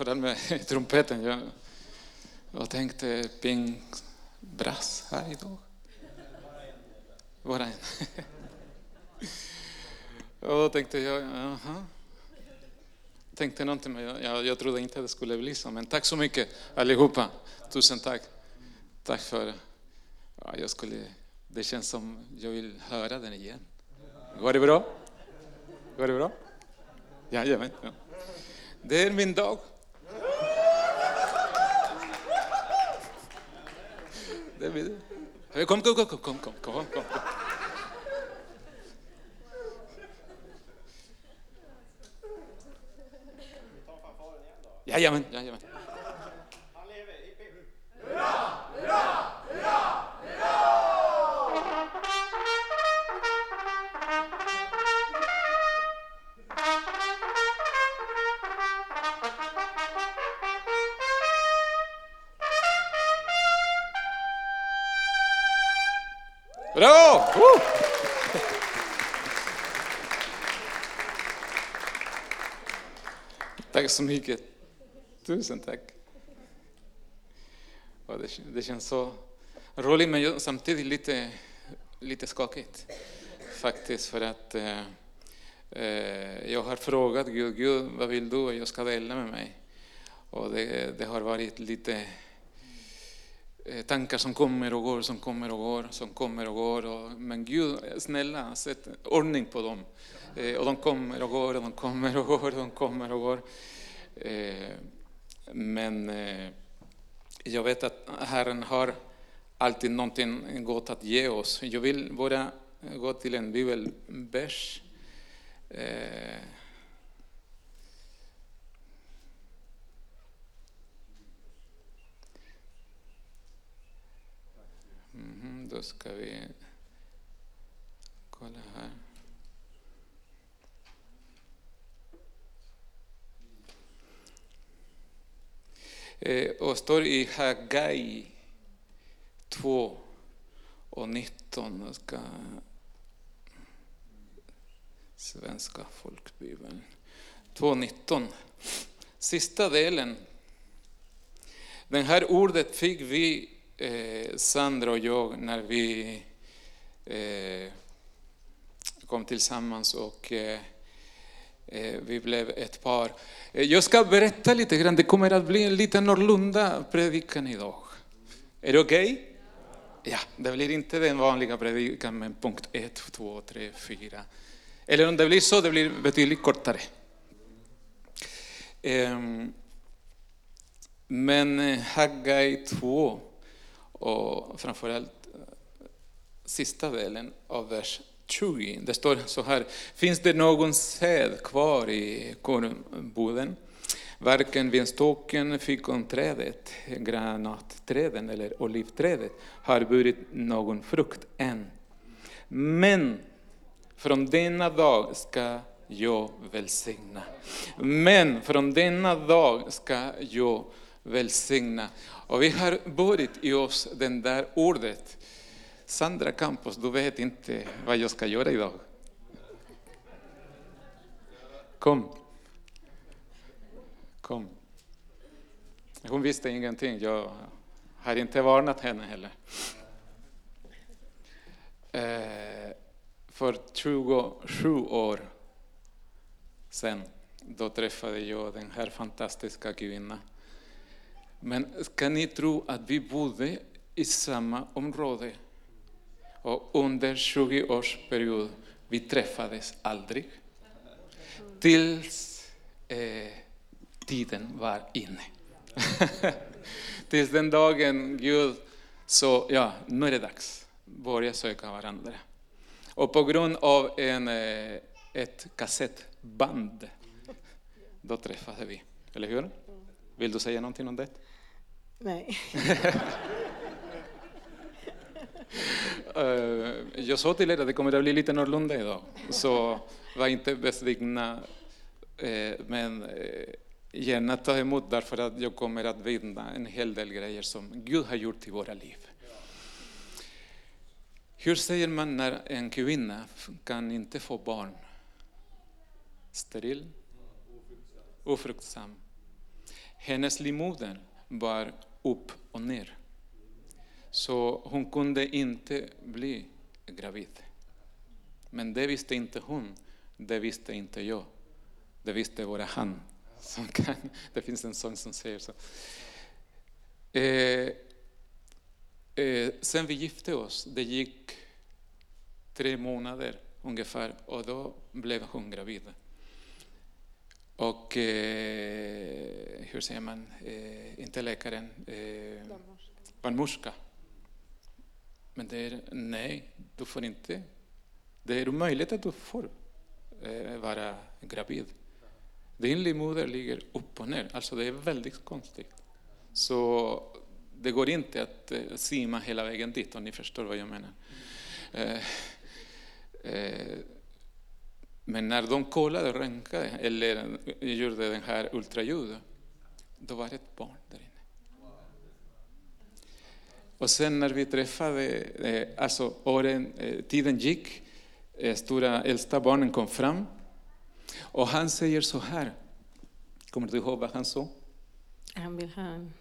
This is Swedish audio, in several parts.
för den med trumpeten, jag, jag tänkte ping brass här idag. Bara en. Och då tänkte jag, jaha. Tänkte någonting, men jag, jag, jag trodde inte att det skulle bli så. Men tack så mycket allihopa. Tusen tack. Tack för, ja, jag skulle, det känns som jag vill höra den igen. Går det bra? Går det bra? Jajamän. Ja. Det är min dag. Kom, kom, kom, kom, kom, kom, kom, kom. Jajamän, jajamän. Bra! Woo! Tack så mycket. Tusen tack. Det, det känns så roligt men samtidigt lite, lite skakigt. Faktiskt för att eh, eh, jag har frågat Gud, Gud vad vill du att jag ska dela med mig? Och det, det har varit lite Eh, tankar som kommer och går, som kommer och går, som kommer och går. Och, men Gud, snälla, sätt ordning på dem. Eh, och de kommer och går, och de kommer och går, och de kommer och går. Eh, men eh, jag vet att Herren har alltid någonting gott att ge oss. Jag vill bara gå till en bibelvers. Eh, Mhm, då ska vi kolla här. Eh, och står i Hagai 2 och 19. Jag ska Svenska folkbibeln. 2.19. Sista delen. Det här ordet fick vi, eh, Sandra och jag, när vi eh, kom tillsammans och eh, eh vi blev ett par. Eh, jag ska berätta lite grann, det kommer att bli en lite annorlunda predikan idag. Är det okej? Ja, det blir inte den vanliga predikan med punkt 1, 2, 3, 4. Eller om det blir så, det blir betydligt kortare. Ehm, men eh, Haggai 2 och framförallt eh, sista delen av vers 20, det står så här. Finns det någon säd kvar i kornboden? Varken vinstocken, fikonträdet, granatträden eller olivträdet har burit någon frukt än. Men från denna dag ska jag välsigna. Men från denna dag ska jag välsigna. Och vi har burit i oss den där ordet. Sandra Campos, du vet inte vad jag ska göra idag. Kom. Kom. Hon visste ingenting. Jag har inte varnat henne heller. Eh, för 27 år sedan, då träffade jag den här fantastiska kvinnan. Men ska ni tro att vi bodde i samma område? Och under 20 års period, vi träffades aldrig. Tills eh, tiden var inne. Tills den dagen Gud sa, ja, nu är det dags. Börja söka varandra. Och på grund av en, eh, ett kassettband, då träffade vi. Eller hur? Vill du säga någonting om det? Nej. Eh, jag sa till er att det kommer att bli lite annorlunda idag. Så var inte besvikna. Eh, men eh, gärna ta emot därför att jag kommer att vinna en hel del grejer som Gud har gjort i våra liv. Hur säger man när en kvinna kan inte få barn? Steril? Ofruktsam. Hennes livmoder var upp och ner. Så hon kunde inte bli gravid. Men det visste inte hon, det visste inte jag. Det visste bara han. Som kan. Det finns en sång som säger så. Eh, eh, sen vi gifte oss, det gick tre månader ungefär och då blev hon gravid. Och eh, hur säger man, eh, inte läkaren, eh, barnmorska. Men det är, nej, du får inte. Det är omöjligt att du får eh, vara gravid. Din livmoder ligger upp och ner, alltså det är väldigt konstigt. Så det går inte att eh, simma hela vägen dit om ni förstår vad jag menar. Eh, eh, men när de kollade, röntgade eller gjorde den här ultraljudet, då var det ett barn där inne. Och sen när vi träffade, eh, alltså åren, eh, tiden gick, eh, stora äldsta barnen kom fram och han säger så här, kommer du ihåg vad han sa? Han vill ha en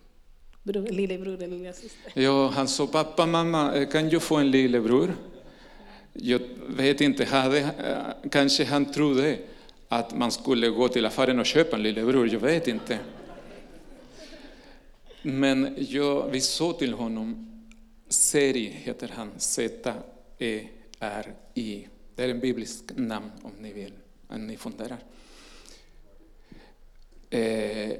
bror, lillebror eller lillasyster. Ja, han sa pappa, mamma, eh, kan jag få en lillebror? Jag vet inte, hade, eh, kanske han trodde att man skulle gå till affären och köpa en lillebror, jag vet inte. Men jag, vi sa till honom, Seri heter han, Z-E-R-I. Det är en biblisk namn om ni vill, om ni funderar. Eh,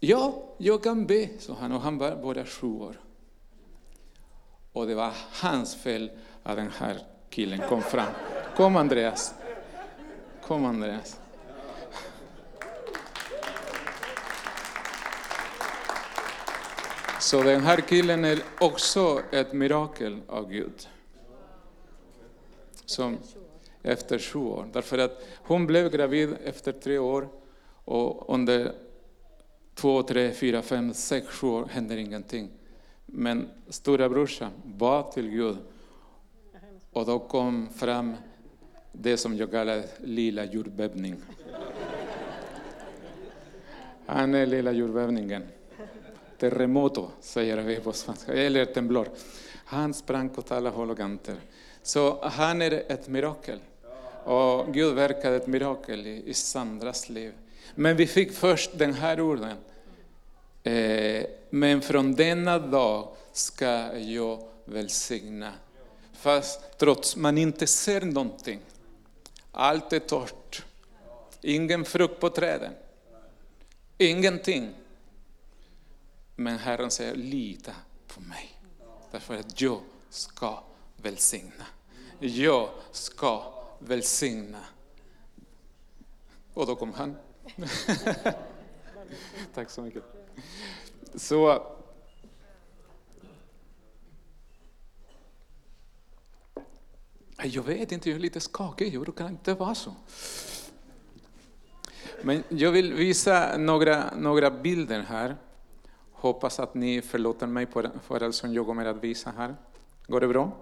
ja, jag kan be, sa han, och han var bara sju år. Och det var hans fel att den här killen kom fram. Kom Andreas. Kom Andreas. Så den här killen är också ett mirakel av Gud. Som efter sju år. Därför att hon blev gravid efter tre år och under två, tre, fyra, fem, sex, sju år händer ingenting. Men stora brorsan bad till Gud och då kom fram det som jag kallar lilla jordbävning. Han är lilla jordbävningen. Terremoto, säger vi på svenska, eller temblor. Han sprang åt alla håll och kanter. Så han är ett mirakel. Och Gud verkade ett mirakel i, i Sandras liv. Men vi fick först den här orden. Eh, men från denna dag ska jag välsigna. Fast trots man inte ser någonting. Allt är torrt. Ingen frukt på träden. Ingenting. Men Herren säger, lita på mig. Därför att jag ska välsigna. Jag ska välsigna. Och då kom han. Tack så mycket. Så Jag vet inte, jag är lite skakig, jag brukar inte vara så. Men jag vill visa några, några bilder här. Hoppas att ni förlåter mig för allt som jag kommer att visa här. Går det bra?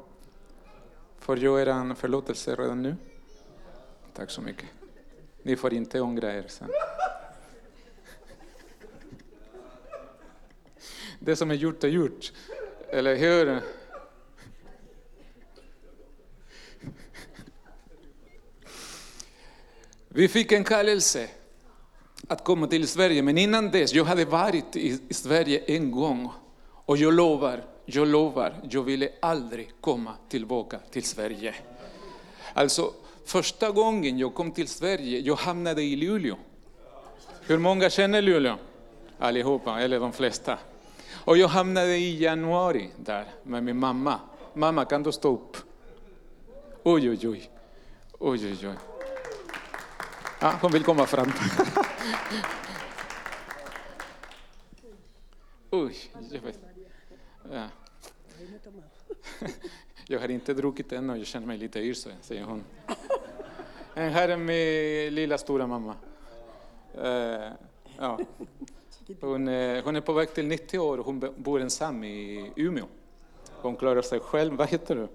Får jag er förlåtelse redan nu? Tack så mycket. Ni får inte ångra er sen. Det som är gjort är gjort, eller hur? Vi fick en kallelse att komma till Sverige, men innan dess, jag hade varit i Sverige en gång och jag lovar, jag lovar, jag ville aldrig komma tillbaka till Sverige. Alltså, första gången jag kom till Sverige, jag hamnade i Luleå. Hur många känner Luleå? Allihopa, eller de flesta. Och jag hamnade i januari där med min mamma. Mamma, kan du stå upp? Oj, oj, oj. Oj, oj, oj. Ja, hon vill komma fram. Oj, jag vet. Ja. Jag har inte druckit än och jag känner mig lite yr, säger hon. Här är min lilla stora mamma. Ja. Hon, eh, hon är på väg till 90 år och hon bor ensam i Umeå. Hon klarar sig själv. Vad heter du?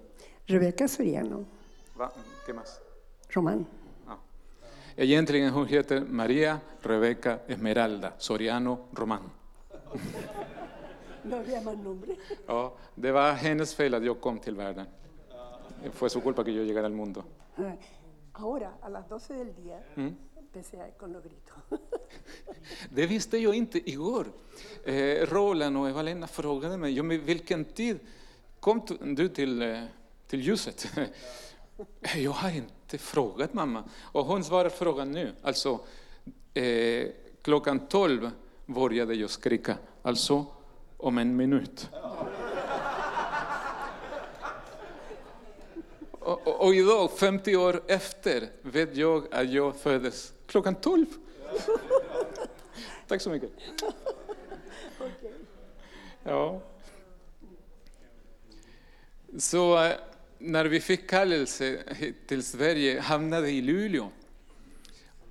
Rebeca Soriano, Va? ¿Qué más? Román. Ja. Egentligen hon heter Maria Rebecca Esmeralda Soriano Román. No había más nombre. Ja, det var hennes fel att jag kom till världen. Fue su culpa que yo llegara al mundo. Ahora, a las 12 del día, empecé a- con los gritos. Det visste jag inte igår. Eh, Roland och Eva-Lena frågade mig, ja, men vilken tid kom du till, eh, till ljuset? Jag har inte frågat mamma. Och hon svarar frågan nu. Alltså, eh, klockan 12 började jag skrika. Alltså, om en minut. Och, och, och idag, 50 år efter, vet jag att jag föddes klockan 12. Tack så mycket. Ja. Så eh, när vi fick kallelse till Sverige hamnade i Luleå.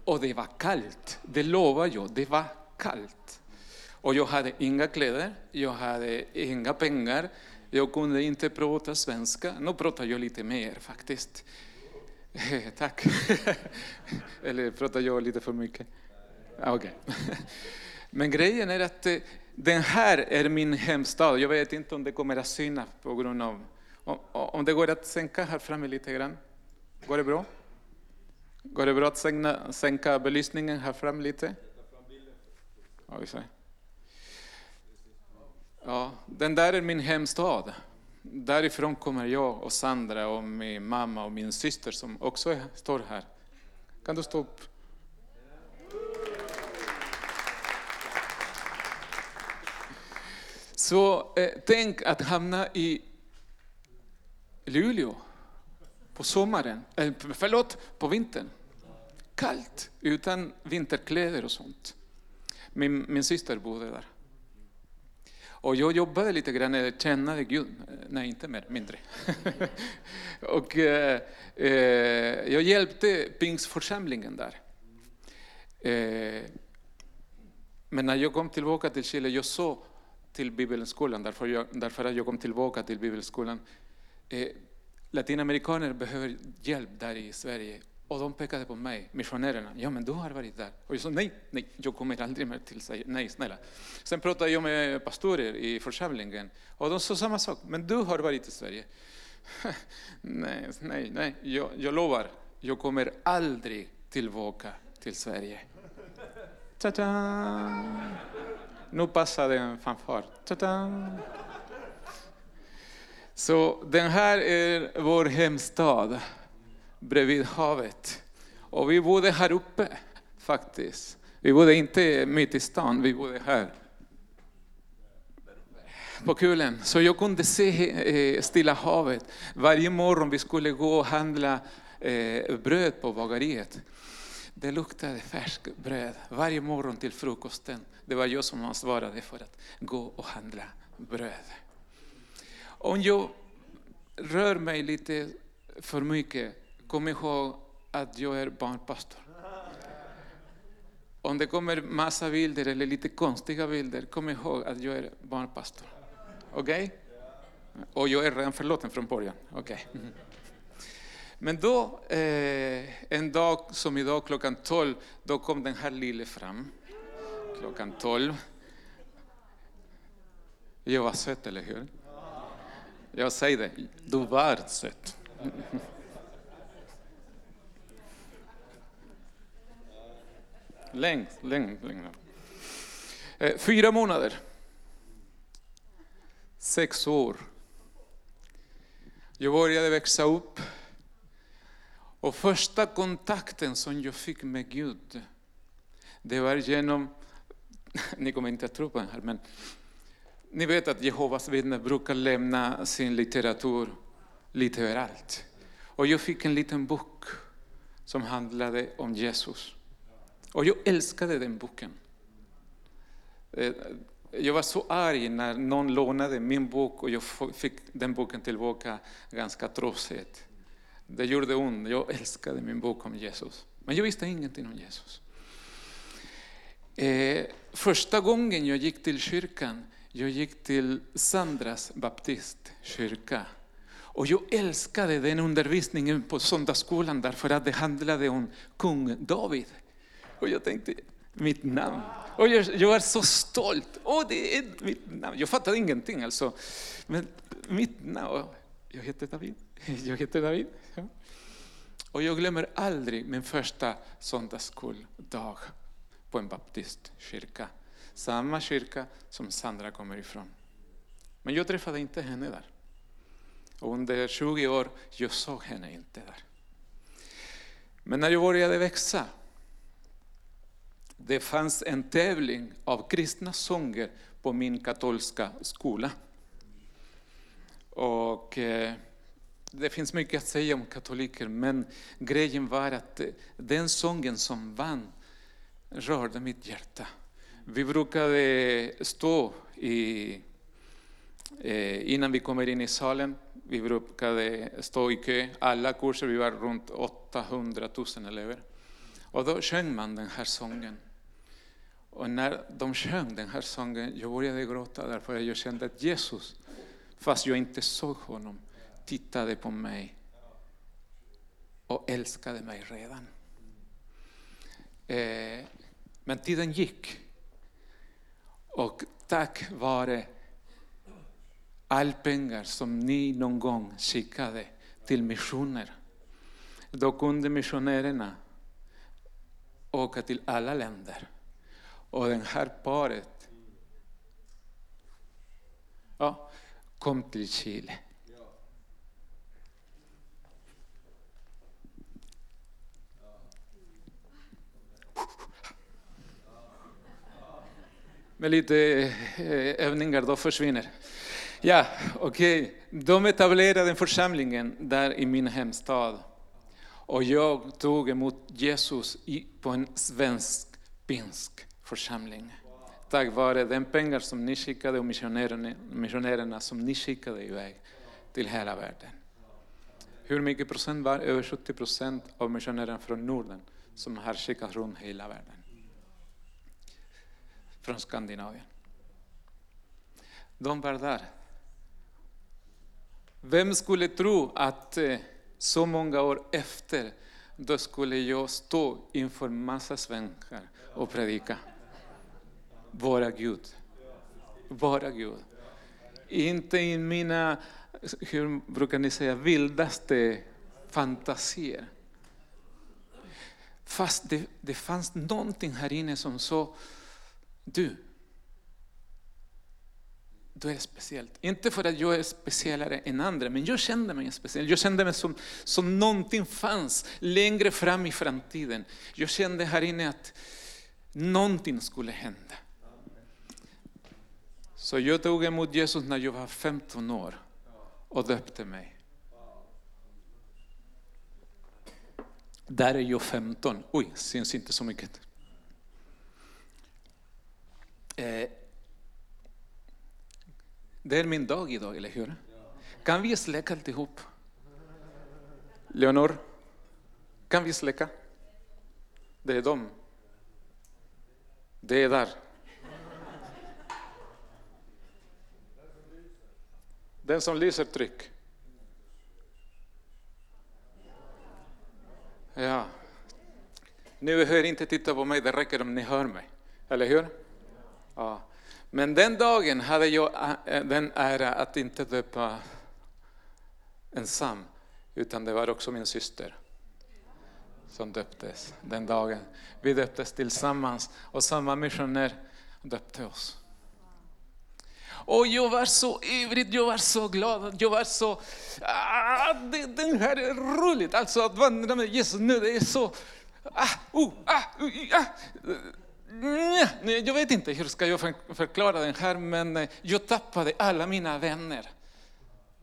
Och det var kallt, det lovar jag, det var kallt. Och jag hade inga kläder, jag hade inga pengar, jag kunde inte prata svenska. Nu pratar jag lite mer faktiskt. Eh, tack. Eller pratar jag lite för mycket? Ah, okej. Okay. Men grejen är att eh, den här är min hemstad. Jag vet inte om det kommer att synas på grund av... Om, om det går att sänka här framme lite grann. Går det bra? Går det bra att sänka, sänka belysningen här fram lite? Ja, vi ser. Ja, den där är min hemstad. Därifrån kommer jag och Sandra och min mamma och min syster som också är, står här. Kan du stå upp? Så eh, tänk att hamna i Luleå på sommaren, eh, förlåt, på vintern. Kallt, utan vinterkläder och sånt. Min, min syster bodde där. Och jag jobbade lite grann, eller tjänade Gud, eh, nej inte mer, mindre. och eh, eh, jag hjälpte pingstförsamlingen där. Eh, men när jag kom tillbaka till Chile, jag såg till bibelskolan, därför, jag, därför att jag kom tillbaka till bibelskolan, eh, latinamerikaner behöver hjälp där i Sverige. Och de pekade på mig, missionärerna. Ja, men du har varit där. Och jag sa nej, nej, jag kommer aldrig mer till Sverige. Nej, snälla. Sen pratade jag med pastorer i församlingen och de sa samma sak. Men du har varit i Sverige. nej, nej, nej, jag, jag lovar. Jag kommer aldrig tillbaka till Sverige. Ta-da! Nu passade en fanfar. Ta-da! Så den här är vår hemstad bredvid havet. Och vi bodde här uppe faktiskt. Vi bodde inte mitt i stan, vi bodde här. På kulen. Så jag kunde se eh, Stilla havet. Varje morgon vi skulle gå och handla eh, bröd på bageriet. Det luktade färskt bröd varje morgon till frukosten. Det var jag som ansvarade för att gå och handla bröd. Om jag rör mig lite för mycket, kom ihåg att jag är barnpastor. Om det kommer massa bilder eller lite konstiga bilder, kom ihåg att jag är barnpastor. Okej? Och jag är redan förlåten från början. Okay. Men då, eh, en dag som idag klockan 12, då kom den här lille fram. Klockan 12. Jag var söt, eller hur? Jag säger det, du var söt. Längst, längst, längst. Eh, fyra månader. Sex år. Jag började växa upp. Och första kontakten som jag fick med Gud, det var genom, ni kommer inte att tro på det här, men ni vet att Jehovas vittnen brukar lämna sin litteratur lite överallt. Och jag fick en liten bok som handlade om Jesus. Och jag älskade den boken. Eh, jag var så arg när någon lånade min bok och jag fick den boken tillbaka ganska trotsigt. Det gjorde ont. Jag älskade min bok om Jesus. Men jag visste ingenting om Jesus. Eh, första gången jag gick till kyrkan, jag gick till Sandras baptistkyrka. Och jag älskade den undervisningen på söndagsskolan därför att det handlade om kung David. Och jag tänkte, mitt namn. Och jag, jag är så stolt. Åh, det är mitt namn. Jag fattade ingenting alltså. Men mitt namn, jag heter David. Jag heter David. Ja. Och jag glömmer aldrig min första söndagsskoldag på en baptistkyrka. Samma kyrka som Sandra kommer ifrån. Men jag träffade inte henne där. Och under 20 år jag såg henne inte där. Men när jag började växa, det fanns en tävling av kristna sånger på min katolska skola. Och eh, det finns mycket att säga om katoliker, men grejen var att eh, den sången som vann rörde mitt hjärta. Vi brukade eh, stå i, eh, innan vi kommer in i salen, vi brukade eh, stå i kö, alla kurser, vi var runt 800 000 elever. Och då sjöng man den här sången. Och när de sjöng den här sången, jag började gråta därför att jag kände att Jesus, fast jag inte såg honom, tittade på mig och älskade mig redan. Eh, men tiden gick. Och tack vare all pengar som ni någon gång skickade till missioner, då kunde missionärerna åka till alla länder. Och det här paret ja, kom till Chile. Med lite eh, övningar då försvinner. Ja, okej. Okay. De etablerade en församlingen där i min hemstad. Och jag tog emot Jesus på en svensk-finsk församling. Tack vare den pengar som ni skickade och missionärerna, missionärerna som ni skickade iväg till hela världen. Hur mycket procent var? Över 70 procent av missionärerna från Norden som har skickat runt hela världen. Från Skandinavien. De var där. Vem skulle tro att eh, så många år efter, då skulle jag stå inför massa svenskar och predika. Bara Gud. Vara Gud. Inte i mina, hur brukar ni säga, vildaste fantasier. Fast det, det fanns någonting här inne som sa, du, då är det speciellt. Inte för att jag är speciellare än andra, men jag kände mig speciell. Jag kände mig som, som någonting fanns längre fram i framtiden. Jag kände här inne att någonting skulle hända. Så jag tog emot Jesus när jag var 15 år och döpte mig. Där är jag 15. Oj, syns inte så mycket. Eh, det är min dag idag, eller hur? Kan vi släcka alltihop? Leonor, kan vi släcka? Det är dem. Det är där. Den som lyser, tryck. Ja. Ni hör inte titta på mig, det räcker om ni hör mig. Eller hur? Ja. Men den dagen hade jag eh, eh, den ära att inte döpa ensam, utan det var också min syster som döptes den dagen. Vi döptes tillsammans och samma missionär döpte oss. Och jag var så ivrig, jag var så glad, jag var så... Ah, det, det här är roligt, alltså att vandra med Jesus nu, det är så... Ah, oh, ah, oh, ah. Jag vet inte hur ska jag förklara den här, men eh, jag tappade alla mina vänner.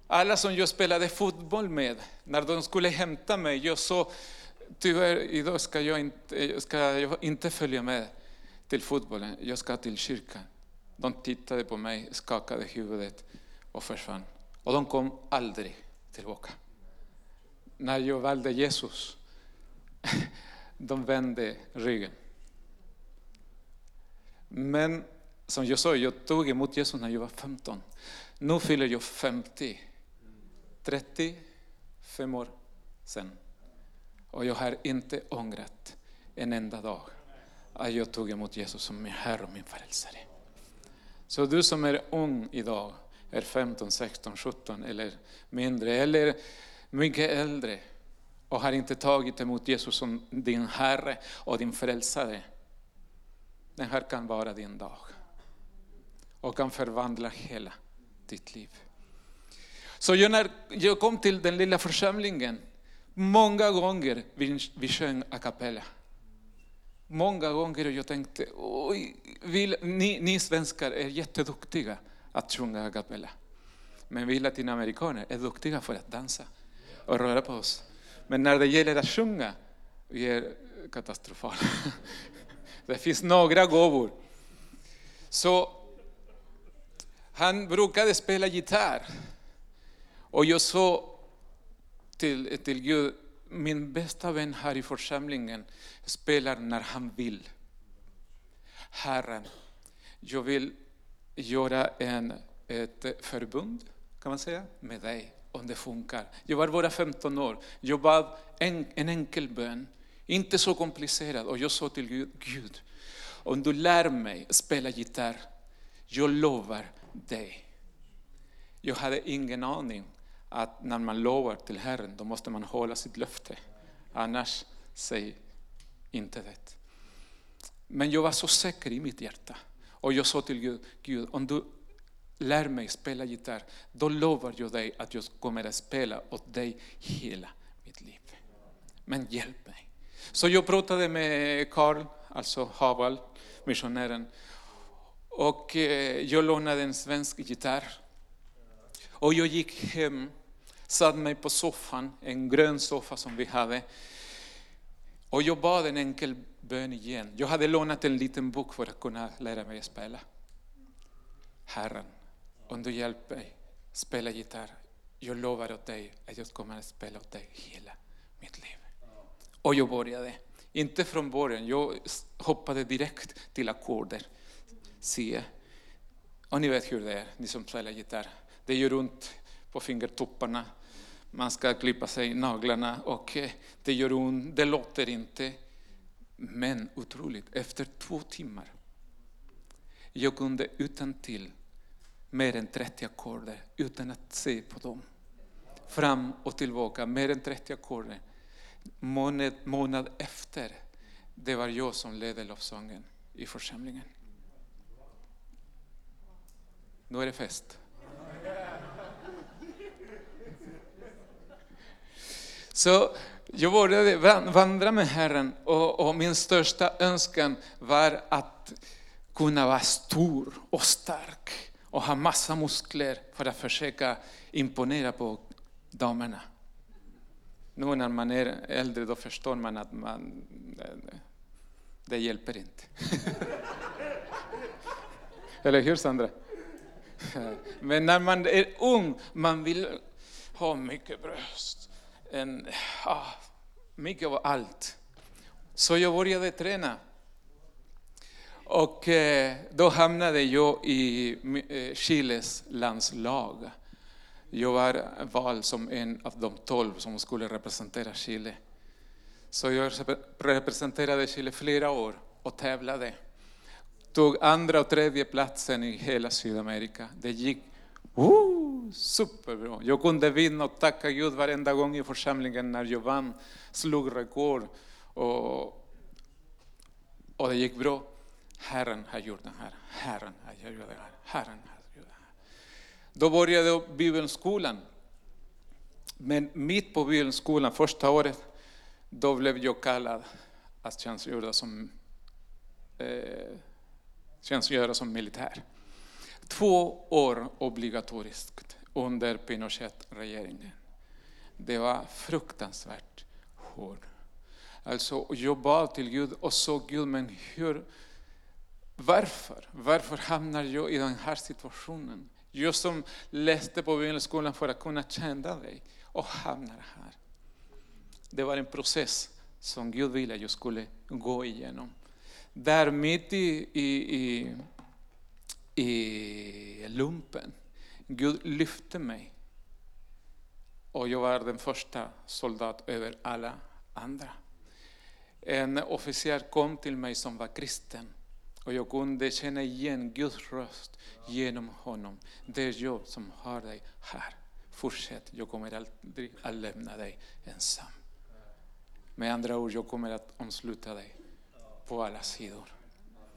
Alla som jag spelade fotboll med, när de skulle hämta mig, jag sa tyvärr idag ska jag inte, eh, ska jag inte följa med till fotbollen, jag ska till kyrkan. De tittade på mig, skakade huvudet och försvann. Och de kom aldrig tillbaka. När jag valde Jesus, de vände ryggen. Men som jag sa, jag tog emot Jesus när jag var 15. Nu fyller jag 50. 35 år sedan. Och jag har inte ångrat en enda dag att jag tog emot Jesus som min Herre och min frälsare. Så du som är ung idag, är 15, 16, 17 eller mindre, eller mycket äldre och har inte tagit emot Jesus som din Herre och din frälsare. Den här kan vara din dag och kan förvandla hela ditt liv. Så jag, när jag kom till den lilla församlingen, många gånger vi, vi sjöng a cappella. Många gånger och jag tänkte, oj, vi, ni, ni svenskar är jätteduktiga att sjunga a cappella. Men vi latinamerikaner är duktiga för att dansa och röra på oss. Men när det gäller att sjunga, vi är katastrofala. Det finns några gåvor. Så han brukade spela gitarr. Och jag sa till, till Gud, min bästa vän här i församlingen spelar när han vill. Herren, jag vill göra en, ett förbund, kan man säga, med dig om det funkar. Jag var bara 15 år. Jag bad en, en enkel bön, inte så komplicerad. Och jag sa till Gud, Gud, om du lär mig spela gitarr, jag lovar dig. Jag hade ingen aning att när man lovar till Herren, då måste man hålla sitt löfte. Annars, säg inte det. Men jag var så säker i mitt hjärta. Och jag sa till Gud, Gud, om du lär mig spela gitarr, då lovar jag dig att jag kommer att spela åt dig hela mitt liv. Men hjälp mig. Så jag pratade med Karl, alltså Haval, missionären, och jag lånade en svensk gitarr. Och jag gick hem, satte mig på soffan, en grön soffa som vi hade. Och jag bad en enkel bön igen. Jag hade lånat en liten bok för att kunna lära mig spela. Herren, om du hjälper mig spela gitarr, jag lovar åt dig att jag kommer att spela åt dig hela mitt liv. Och jag började. Inte från början, jag hoppade direkt till ackorder. C. Och ni vet hur det är, ni som spelar gitarr. Det gör ont på fingertopparna. Man ska klippa sig naglarna och eh, det gör ont, det låter inte. Men otroligt, efter två timmar, jag kunde utan till mer än 30 ackorder utan att se på dem. Fram och tillbaka, mer än 30 ackorder. Månad, månad efter, det var jag som ledde lovsången i församlingen. Nu är det fest. Så jag började vandra med Herren och, och, min största önskan var att kunna vara stor och stark och ha massa muskler för att försöka imponera på damerna. Nu när man är äldre då förstår man att man, eh, det hjälper inte. Eller hur Sandra? Men när man är ung, man vill ha mycket bröst. En, ah, mycket av allt. Så jag började träna. Och eh, då hamnade jag i eh, Chiles landslag. Jag var vald som en av de tolv som skulle representera Chile. Så jag representerade Chile flera år och tävlade tog andra och tredje platsen i hela Sydamerika. Det gick uh, superbra. Jag kunde vinna och tacka Gud varenda gång i församlingen när jag vann, slog rekord och, och det gick bra. Herren har gjort det här, Herren har gjort det här, Herren har. Då började jag bibelskolan. Men mitt på bibelskolan, första året, då blev jag kallad att tjänstgöra som eh, tjänstgöra som militär. Två år obligatoriskt under Pinochet-regeringen. Det var fruktansvärt hårt. Alltså, jag bad till Gud och såg Gud, men hur, varför? Varför hamnar jag i den här situationen? Jag som läste på bibelskolan för att kunna känna dig och hamnar här. Det var en process som Gud ville att jag skulle gå igenom. Där mitt i, i, i, i lumpen, Gud lyfte mig. Och jag var den första soldat över alla andra. En officer kom till mig som var kristen och jag kunde känna igen Guds röst genom honom. Det är jag som har dig här. Fortsätt, jag kommer aldrig att lämna dig ensam. Med andra ord, jag kommer att omsluta dig på alla sidor.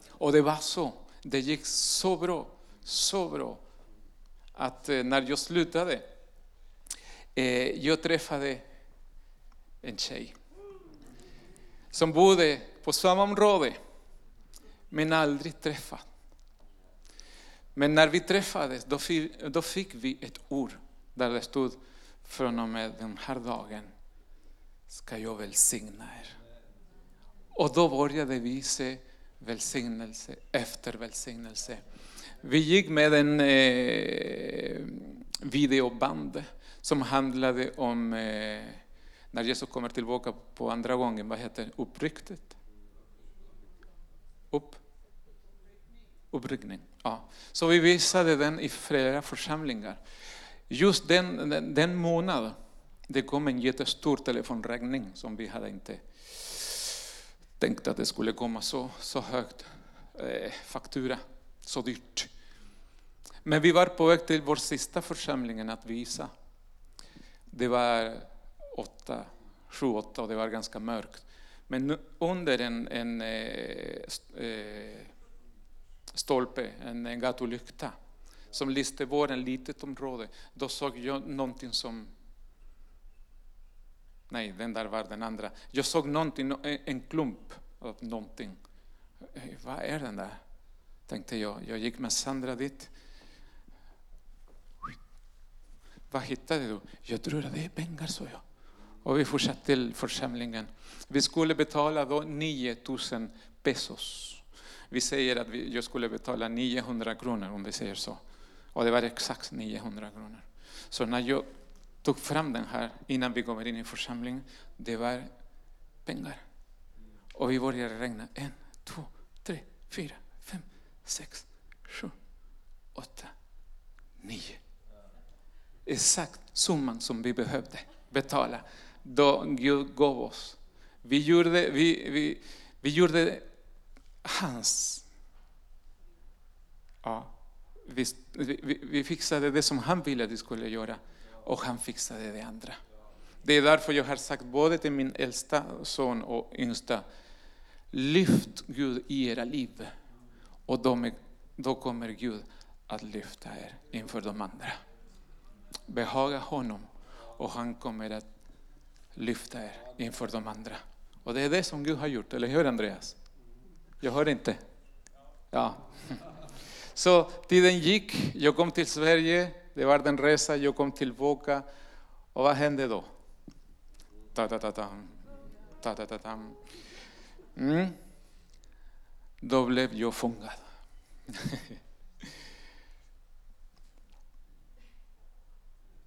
Och det var så. Det gick så bra, så bra att eh, när jag slutade, eh, jag träffade en tjej som bodde på samma område, men aldrig träffat. Men när vi träffades, då fick, då fick vi ett ord där det stod från och med den här dagen ska jag välsigna er. Och då började vi se välsignelse efter välsignelse. Vi gick med en eh, videoband som handlade om eh, när Jesus kommer tillbaka på andra gången, vad heter det? Upprycktet? Upp? Uppryckning. Ja. Så vi visade den i flera församlingar. Just den, den, den månaden, det kom en jättestor telefonräkning som vi hade inte tänkt att det skulle komma så, så högt eh, faktura, så dyrt. Men vi var på väg till vår sista församling att visa. Det var åtta, sju, åtta och det var ganska mörkt. Men under en, en eh, eh, stolpe, en, gatulykta, som lyste var ett litet område, då såg jag någonting som Nej, den där var den andra. Jag såg någonting, en klump av någonting. Eh, vad är den där? Tänkte jag. Jag gick med Sandra dit. Vad hittade du? Jag tror att det är pengar, sa jag. Och vi fortsatte till församlingen. Vi skulle betala då 9000 pesos. Vi säger att vi, jag skulle betala 900 kronor om vi säger så. Och det var exakt 900 kronor. Så när jag tog fram den här innan vi kommer in i församlingen, det var pengar. Och vi började räkna. En, två, tre, fyra, fem, sex, sju, åtta, nio. Exakt summan som vi behövde betala då Gud gav oss. Vi gjorde, vi, vi, vi gjorde hans. Ja, vi, vi, vi fixade det som han ville att vi skulle göra och han fixade det andra. Det är därför jag har sagt både till min äldsta son och yngsta, lyft Gud i era liv och då, då kommer Gud att lyfta er inför de andra. Behaga honom och han kommer att lyfta er inför de andra. Och det är det som Gud har gjort, eller hur Andreas? Jag hör inte. Ja. Så tiden gick, jag kom till Sverige, det var den resa, jag kom tillbaka. Och vad hände då? Ta, ta, ta, ta. Ta, ta, ta, ta. Mm. Då blev jag fångad.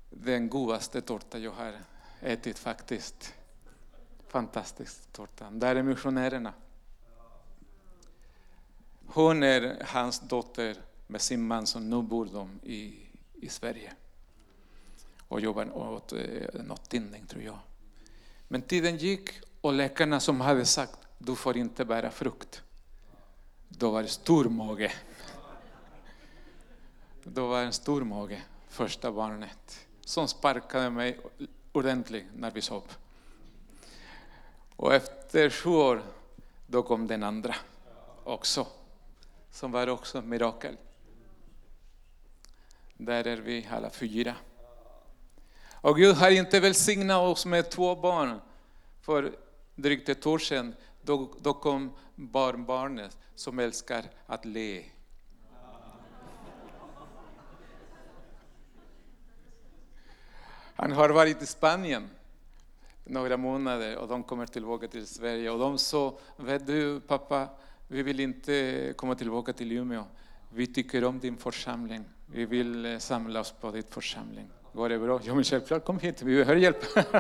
Den godaste tårta jag har ätit faktiskt. Fantastisk tårta. Där är missionärerna. Hon är hans dotter med sin man som nu bor de i, i Sverige och jobbar åt eh, något tidning, tror jag. Men tiden gick och läkarna som hade sagt du får inte bära frukt. Då var det stor mage. Då var det en stor mage, första barnet, som sparkade mig ordentligt när vi sov. Och efter sju år, då kom den andra också, som var också ett mirakel. Där är vi alla fyra. Och Gud har inte välsignat oss med två barn. För drygt ett år sedan, då, då kom barnbarnet som älskar att le. Han har varit i Spanien några månader och de kommer tillbaka till Sverige och de sa, vet du pappa, vi vill inte komma tillbaka till Umeå. Vi tycker om din församling. Vi vill eh, samlas samla oss på din församling. Går det bra? Ja, men självklart, kom hit, vi behöver hjälp.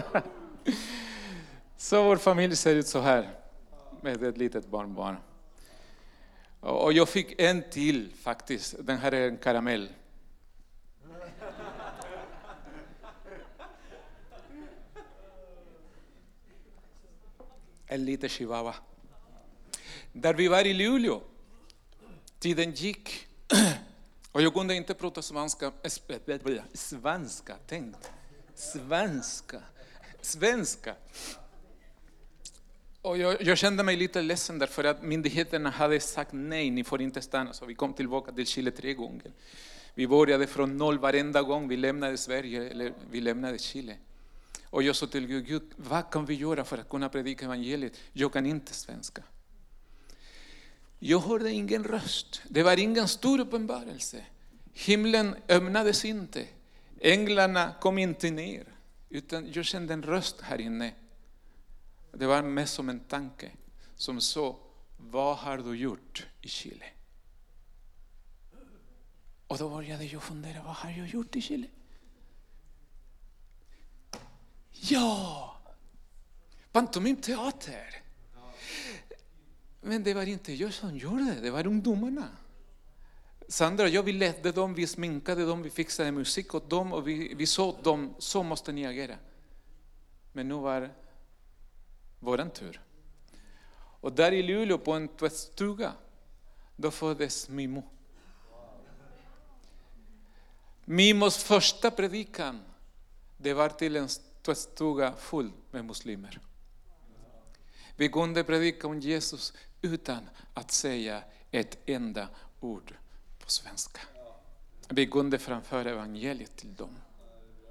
så vår familj ser ut så här, med ett litet barnbarn. Och jag fick en till faktiskt. Den här är en karamell. En liten chihuahua. Där vi var i Luleå. Tiden gick. Och jag kunde inte prata svenska. Eh, svenska, tänk. Svenska. Svenska. Och jag, jag, kände mig lite ledsen därför att myndigheterna hade sagt nej, ni får inte stanna. Så vi kom tillbaka till Chile tre gånger. Vi började från noll varenda gång vi lämnade Sverige eller vi lämnade Chile. Och jag sa till Gud, Gud, vad kan vi göra för att kunna predika evangeliet? Jag kan inte svenska. Jag hörde ingen röst. Det var ingen stor uppenbarelse. Himlen öppnades inte. Änglarna kom inte ner. Utan jag kände en röst här inne. Det var mest som en tanke som sa, vad har du gjort i Chile? Och då började jag fundera, vad har jag gjort i Chile? Ja, pantomimteater. Men det var inte jag som gjorde det, det var ungdomarna. Sandra och jag, vi ledde dem, vi sminkade dem, vi fixade musik åt dem och vi, vi sa åt dem, så måste ni agera. Men nu var våran tur. Och där i Luleå på en tvättstuga, då föddes Mimo. Mimos första predikan, det var till en tvättstuga full med muslimer. Vi kunde predika om Jesus utan att säga ett enda ord på svenska. Vi kunde framföra evangeliet till dem.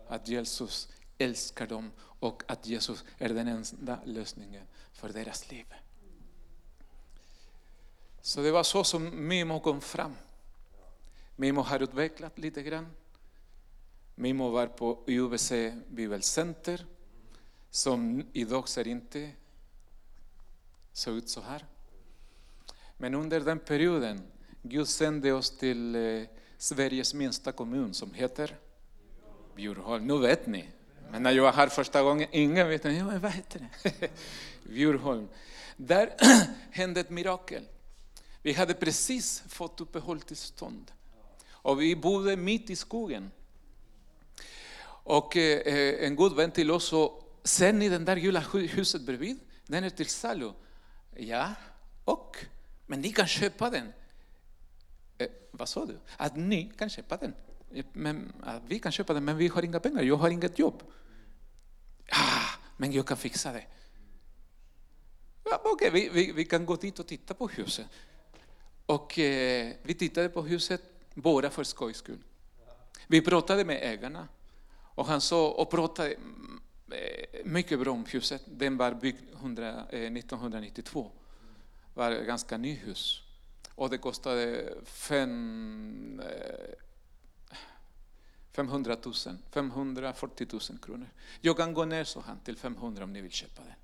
Att Jesus älskar dem och att Jesus är den enda lösningen för deras liv. Så det var så som Mimo kom fram. Mimo har utvecklat lite grann. Mimo var på UBC Bibelcenter som idag ser inte så ut så här. Men under den perioden Gud sände oss till eh, Sveriges minsta kommun som heter Bjurholm. Nu vet ni. Men när jag var här första gången, ingen vet ja, vad heter det? Bjurholm. Där hände ett mirakel. Vi hade precis fått uppehållstillstånd. Och vi bodde mitt i skogen. Och eh, eh, en god vän till oss sa, ser ni den där gula huset bredvid? Den är till salu. Ja, och? Men ni kan köpa den. Eh, vad sa du? Att ni kan köpa den. Eh, men, vi kan köpa den, men vi har inga pengar. Jag har inget jobb. Ah, men jag kan fixa det. Ja, Okej, okay, vi, vi, vi, kan gå dit och titta på huset. Och eh, vi tittade på huset bara för skojs skull. Vi pratade med ägarna och han sa och pratade mm, eh, mycket bra om huset. Den var byggd 100, eh, 1992 var ganska nyhus. Och det kostade fem, 500 000, 540 000 kronor. Jag kan gå ner, så han, till 500 om ni vill köpa den.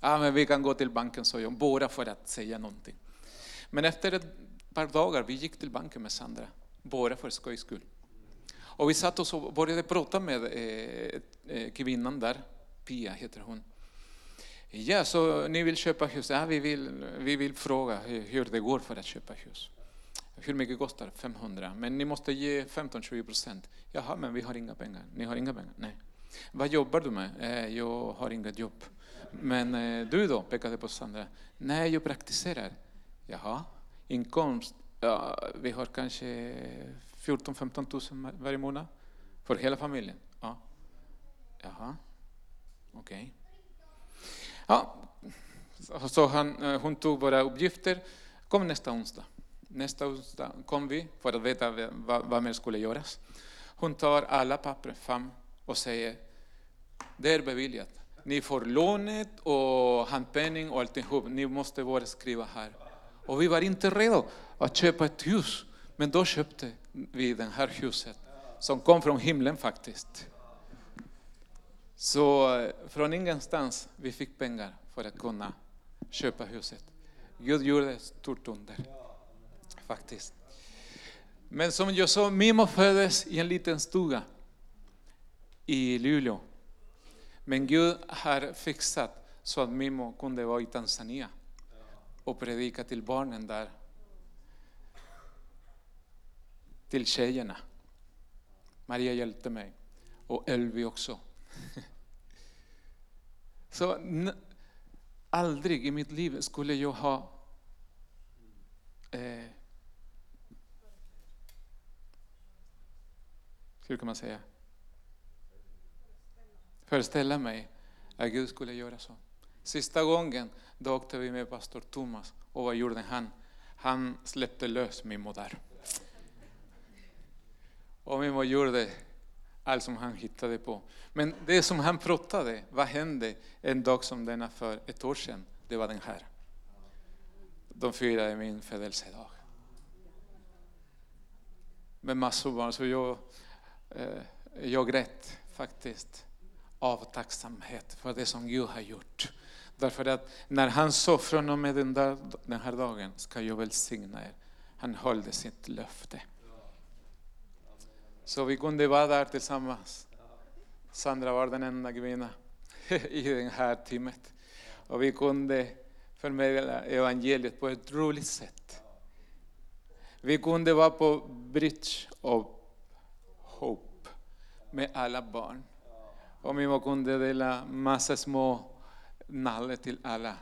Ja, men vi kan gå till banken, sa jag, bara för att säga någonting. Men efter ett par dagar, vi gick till banken med Sandra, bara för skojs skull. Och vi satt och började prata med eh, eh, kvinnan där, Pia heter hon. Ja, så ni vill köpa hus? Ja, vi vill, vi vill fråga hur det går för att köpa hus. Hur mycket kostar 500? Men ni måste ge 15-20 procent. Jaha, men vi har inga pengar. Ni har inga pengar? Nej. Vad jobbar du med? Eh, jag har inget jobb. Men eh, du då? Pekade på Sandra. Nej, jag praktiserar. Jaha, inkomst? Ja, vi har kanske 14-15 000 varje månad. För hela familjen? Ja. Jaha, okej. Okay. Ja, så han, eh, hon tog våra uppgifter. Kom nästa onsdag. Nästa onsdag kom vi för att veta vad, vad mer skulle göras. Hon tar alla papper fram och säger, det är beviljat. Ni får lånet och handpenning och alltihop. Ni måste bara skriva här. Och vi var inte redo att köpa ett hus. Men då köpte vi det här huset som kom från himlen faktiskt. Så eh, från ingenstans vi fick pengar för att kunna köpa huset. Gud gjorde ett stort under faktiskt. Men som jag sa, Mimo föddes i en liten stuga i Luleå. Men Gud har fixat så att Mimo kunde vara i Tanzania och predika till barnen där. till tjejerna. Maria hjälpte mig. Och Elvi också. Så aldrig i mitt liv skulle jag ha eh, hur kan man säga? Föreställa mig att Gud skulle göra så. Sista gången då åkte vi med pastor Thomas och vad gjorde han? Han släppte lös min där. Och Mimmo gjorde allt som han hittade på. Men det som han pratade, vad hände en dag som denna för ett år sedan? Det var den här. De firade min födelsedag. Med massor av barn. Så jag, eh, jag grät faktiskt av tacksamhet för det som Gud har gjort. Därför att när han sa från och med den, där, den här dagen ska jag välsigna er. Han höll sitt löfte. Så vi kunde vara där tillsammans. Sandra var den enda kvinnan i det här teamet. Och vi kunde förmedla evangeliet på ett roligt sätt. Vi kunde vara på Bridge of Hope med alla barn. Och vi kunde dela massa små nalle till alla.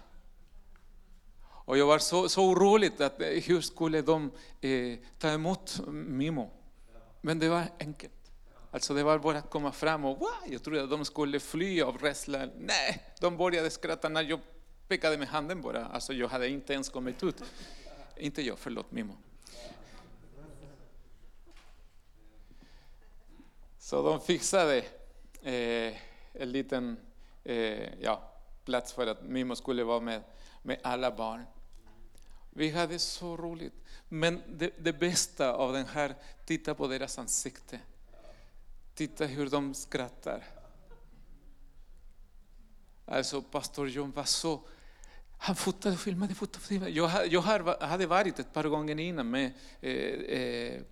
Och jag var så, så orolig att eh, hur skulle de eh, ta emot Mimo? Men det var enkelt. Alltså det var bara att komma fram och wow, jag trodde att de skulle fly av rädsla. Nej, de började skratta när jag pekade med handen bara. Alltså jag hade inte ens kommit ut. Inte jag, förlåt Mimo. Så de fixade eh, en liten eh, ja, plats för att Mimo skulle vara med, med alla barn. Vi hade så roligt. Men det, det, bästa av den här, titta på deras ansikte. Titta hur de skrattar. Alltså pastor John var så, han fotade och filmade, fotade, Jag, jag hade varit ett par gånger innan med, eh, eh,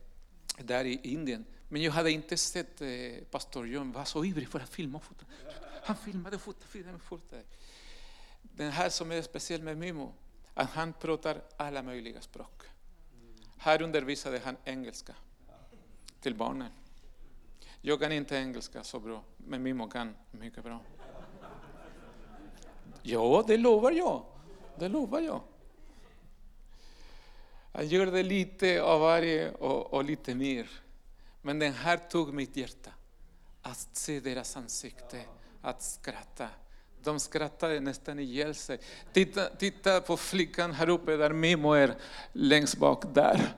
där i Indien. Men jag hade inte sett eh, pastor John vara så ivrig för att filma och fota. Han filmade och fotade, filmade och fotade. Den här som är speciell med Mimo, att han pratar alla möjliga språk. Här undervisade han engelska till barnen. Jag kan inte engelska så bra, men Mimo kan mycket bra. Ja, det lovar jag. Det lovar jag. Han gjorde lite av varje och, och lite mer. Men den här tog mitt hjärta. Att se deras ansikte, att skratta. De skrattade nästan ihjäl sig. Titta, titta på flickan här uppe där Mimo är längst bak där.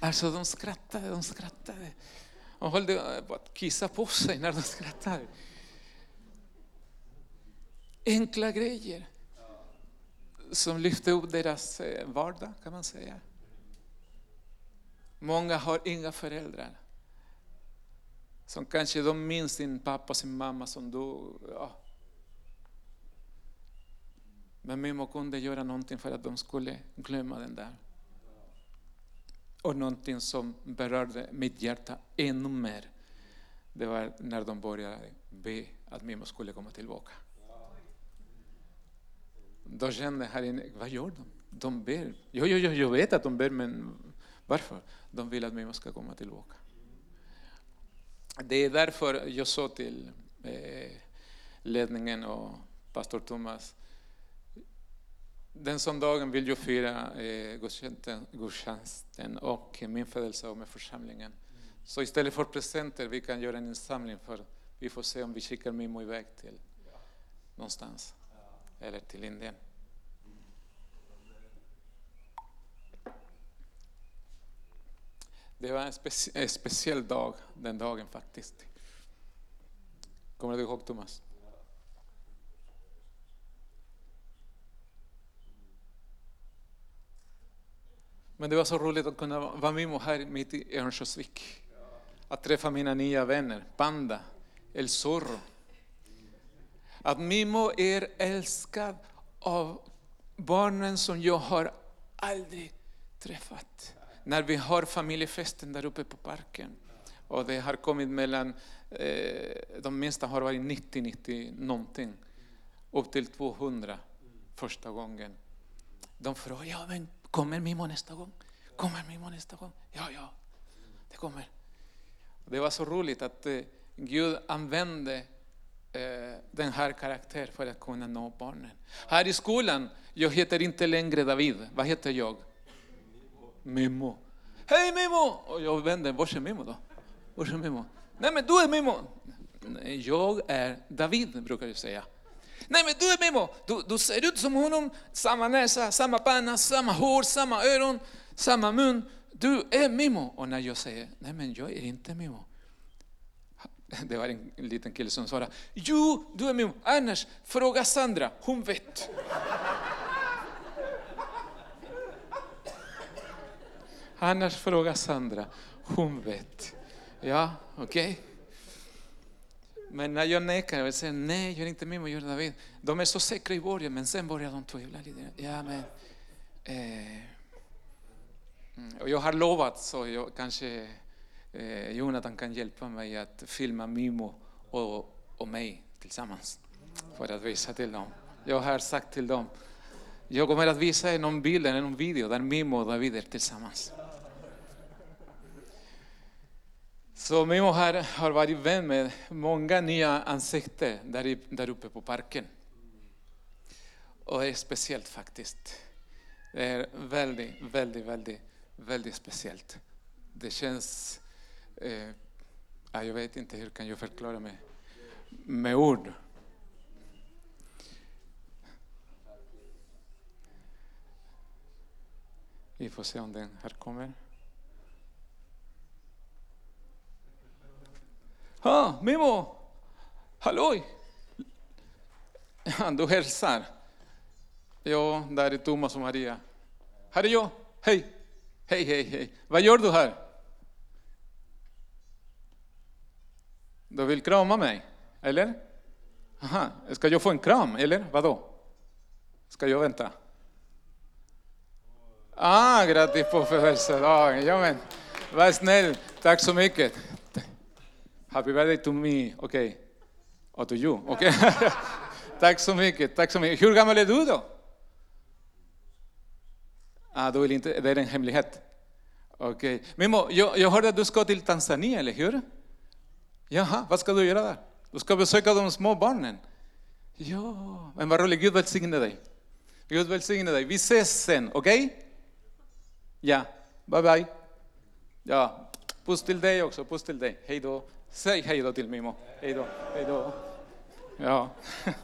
Alltså de skrattade, de skrattade. De höll eh, på att kissa på sig när de skrattade. Enkla grejer som lyfte upp deras eh, vardag kan man säga. Många har inga föräldrar. Som kanske de minns sin pappa, sin mamma som dog. Ja. Men Mimo kunde göra någonting för att de skulle glömma den där. Och någonting som berörde mitt hjärta ännu mer, det var när de började be att Mimo skulle komma tillbaka. Då kände jag här inne, vad gör de? De ber. Jo, jo, jo, jag vet att de ber, men varför? De vill att Mimo ska komma tillbaka. Det är därför jag sa till eh, ledningen och pastor Thomas, den söndagen vill jag fira eh, gudstjänsten och min födelsedag med församlingen. Så istället för presenter vi kan göra en insamling för vi får se om vi skickar Mimo iväg till någonstans eller till Indien. Det var en, specie en speciell dag den dagen faktiskt. Kommer du ihåg Thomas? Men det var så roligt att kunna vara med här mitt i Örnsköldsvik. Att träffa mina nya vänner, Panda, El Zorro. Att Mimo är älskad av barnen som jag har aldrig träffat när vi har familjefesten där uppe på parken och det har kommit mellan, eh, de minsta har varit 90, 90 någonting, upp till 200 första gången. De frågar, ja men kommer Mimo nästa gång? kommer Mimo nästa gång? Ja, ja, det kommer. Det var så roligt att eh, Gud använde eh, den här karaktären för att kunna nå barnen. Här i skolan, jag heter inte längre David. Vad heter jag? Mimo. Hej Mimo! Och jag vänder, var är Mimo då? Var är Mimo? Nej men du är Mimo! Nej, jag är David brukar jag säga. Nej men du är Mimo, du, du ser ut som honom, samma näsa, samma panna, samma hår, samma öron, samma mun. Du är Mimo. Och när jag säger, nej men jag är inte Mimo. Det var en liten kille som svarade, jo du är Mimo, annars fråga Sandra, hon vet. Annars fråga Sandra, hon vet. Ja, okej. Okay. Men när jag nekar jag säger nej, jag är inte Mimo, jag David. De är så säkra i början, men sen börjar de tvivla lite. Ja, men, eh, och jag har lovat, så jag, kanske eh, Jonathan kan hjälpa mig att filma Mimo och, och mig tillsammans. För att visa till dem. Jag har sagt till dem, jag kommer att visa någon bild eller någon video där Mimo och David är tillsammans. Så Mimo har, har varit vän med många nya ansikten där, där uppe på parken. Och det är speciellt faktiskt. Det är väldigt, väldigt, väldigt, väldigt speciellt. Det känns... Eh, ah, jag vet inte hur kan jag förklara mig med ord. Vi får se om den här kommer. Ha, Mimo! Halloj! Du hälsar. Ja, där är Thomas och Maria. Här är jag. Hej! Hej, hej, hej. Vad gör du här? Du vill krama mig, eller? Aha. Ska jag få en kram, eller vadå? Ska jag vänta? Ah, grattis på födelsedagen. Ja, men, vad snäll. Tack så mycket. Happy birthday to me. Okej. Okay. Och to you. Okej. Okay. tack så mycket. Tack så mycket. Hur gammal är du då? Ah, du vill inte, det är en hemlighet. Okej. Okay. Mimo, jag, jag hörde att du ska till Tanzania, eller hur? Jaha, vad ska du göra där? Du ska besöka de små barnen. Ja, men vad roligt. Gud välsigne dig. Gud välsigne dig. Vi ses sen, okej? Okay? Ja, bye bye. Ja, puss till dig också. Puss till dig. Hej då. Säg hej då till Mimo. Hej då. Hej då. Ja.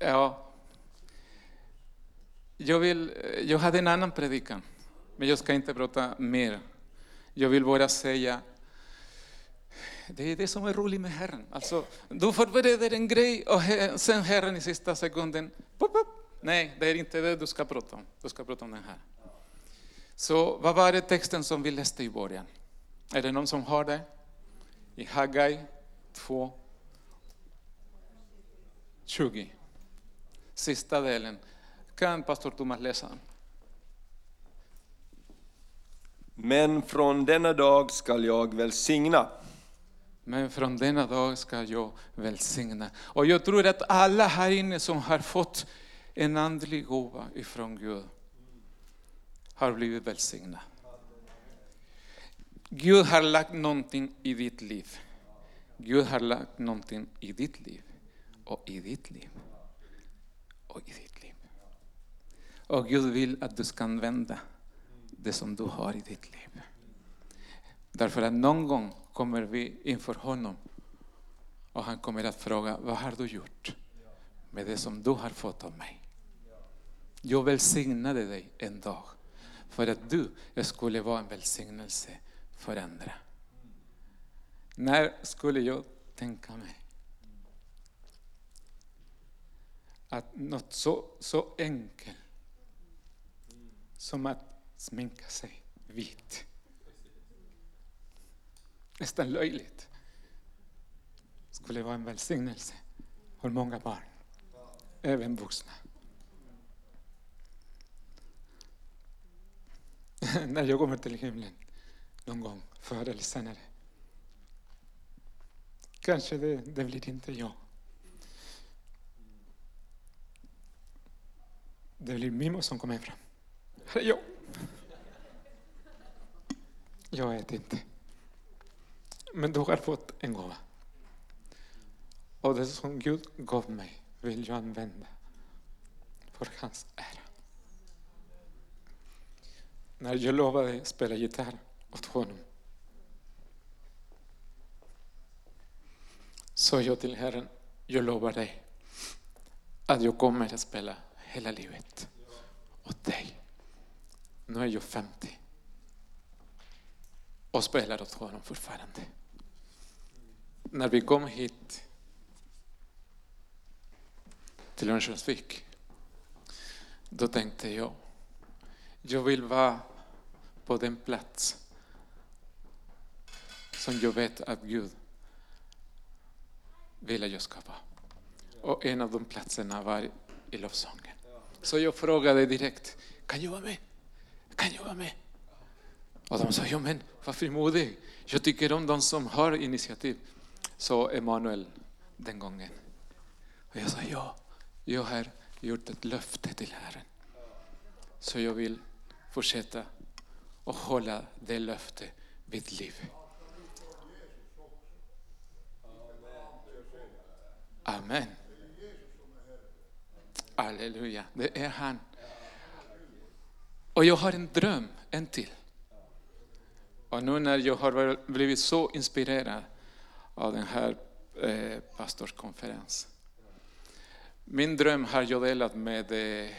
Ja. Jag, vill, jag hade en annan predikan, men jag ska inte prata mer. Jag vill bara säga, det är det som är roligt med Herren. Alltså, du förbereder en grej och sen Herren i sista sekunden, pop, pop. nej, det är inte det du ska prata om. Du ska prata om den här. Så vad var det texten som vi läste i början? Är det någon som har det? I Haggai 2, 20. Sista delen. Kan pastor Thomas läsa? Men från denna dag skall jag välsigna. Men från denna dag ska jag välsigna. Och jag tror att alla här inne som har fått en andlig gåva ifrån Gud har blivit välsignade. Gud har lagt någonting i ditt liv. Gud har lagt någonting i ditt liv och i ditt liv och i ditt liv. Och Gud vill att du ska använda det som du har i ditt liv. Därför att någon gång kommer vi inför honom och han kommer att fråga, vad har du gjort med det som du har fått av mig? Jag välsignade dig en dag för att du skulle vara en välsignelse förändra. När skulle jag tänka mig att något så, så enkelt som att sminka sig vit, nästan löjligt, skulle vara en välsignelse för många barn, även vuxna. När jag kommer till himlen någon gång, förr eller senare. Kanske det, det blir inte jag. Det blir Mimo som kommer fram. Här är jag. Jag vet inte. Men du har fått en gåva. Och det som Gud gav mig vill jag använda för hans ära. När jag lovade spela gitarr åt honom Så jag till Herren, jag lovar dig att jag kommer att spela hela livet åt dig. Nu är jag 50 och spelar åt honom fortfarande. När vi kom hit till Örnsköldsvik, då tänkte jag, jag vill vara på den plats som jag vet att Gud vill att jag ska vara. Och en av de platserna var i lovsången. Så jag frågade direkt, kan jag vara med? Kan jag vara med? Och de sa, ja men var frimodig. Jag tycker om de som har initiativ. Så Emanuel den gången. Och jag sa, ja, jag har gjort ett löfte till Herren. Så jag vill fortsätta och hålla det löftet vid liv. Amen. Halleluja, det är han. Och jag har en dröm, en till. Och nu när jag har blivit så inspirerad av den här eh, pastorskonferensen. Min dröm har jag delat med eh,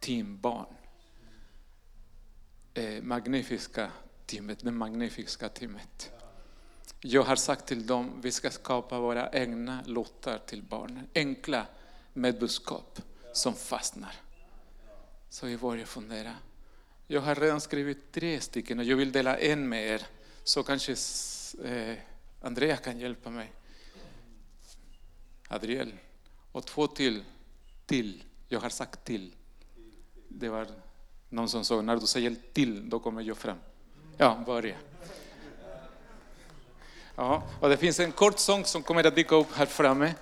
teambarn. Eh, magnifiska teamet, det magnifiska teamet. Jag har sagt till dem, vi ska skapa våra egna låtar till barnen. Enkla med budskap som fastnar. Så jag börjar fundera. Jag har redan skrivit tre stycken och jag vill dela en med er. Så kanske eh, Andrea kan hjälpa mig. Adriel. Och två till. Till. Jag har sagt till. Det var någon som sa, när du säger till, då kommer jag fram. Ja, börja. Ja, och det finns en kort sång som kommer att dyka upp här framme.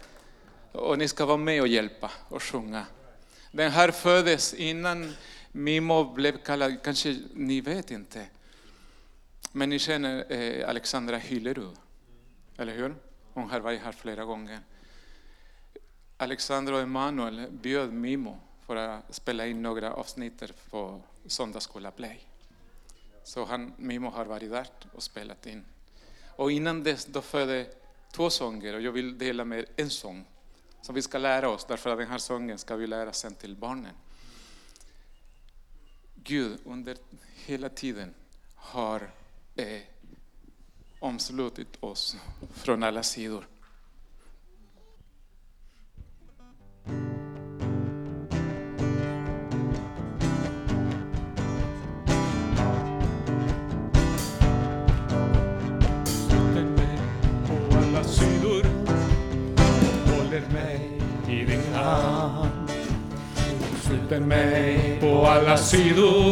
Och ni ska vara med och hjälpa och sjunga. Den här föddes innan Mimo blev kallad, kanske ni vet inte. Men ni känner eh, Alexandra Hyllerud, eller hur? Hon har varit här flera gånger. Alexandra och Emanuel bjöd Mimo för att spela in några avsnitt på Söndagsskola Play. Så han, Mimo har varit där och spelat in. Och innan dess då födde två sånger och jag vill dela med en sång som vi ska lära oss, därför att den här sången ska vi lära sen till barnen. Gud under hela tiden har eh, omslutit oss från alla sidor. På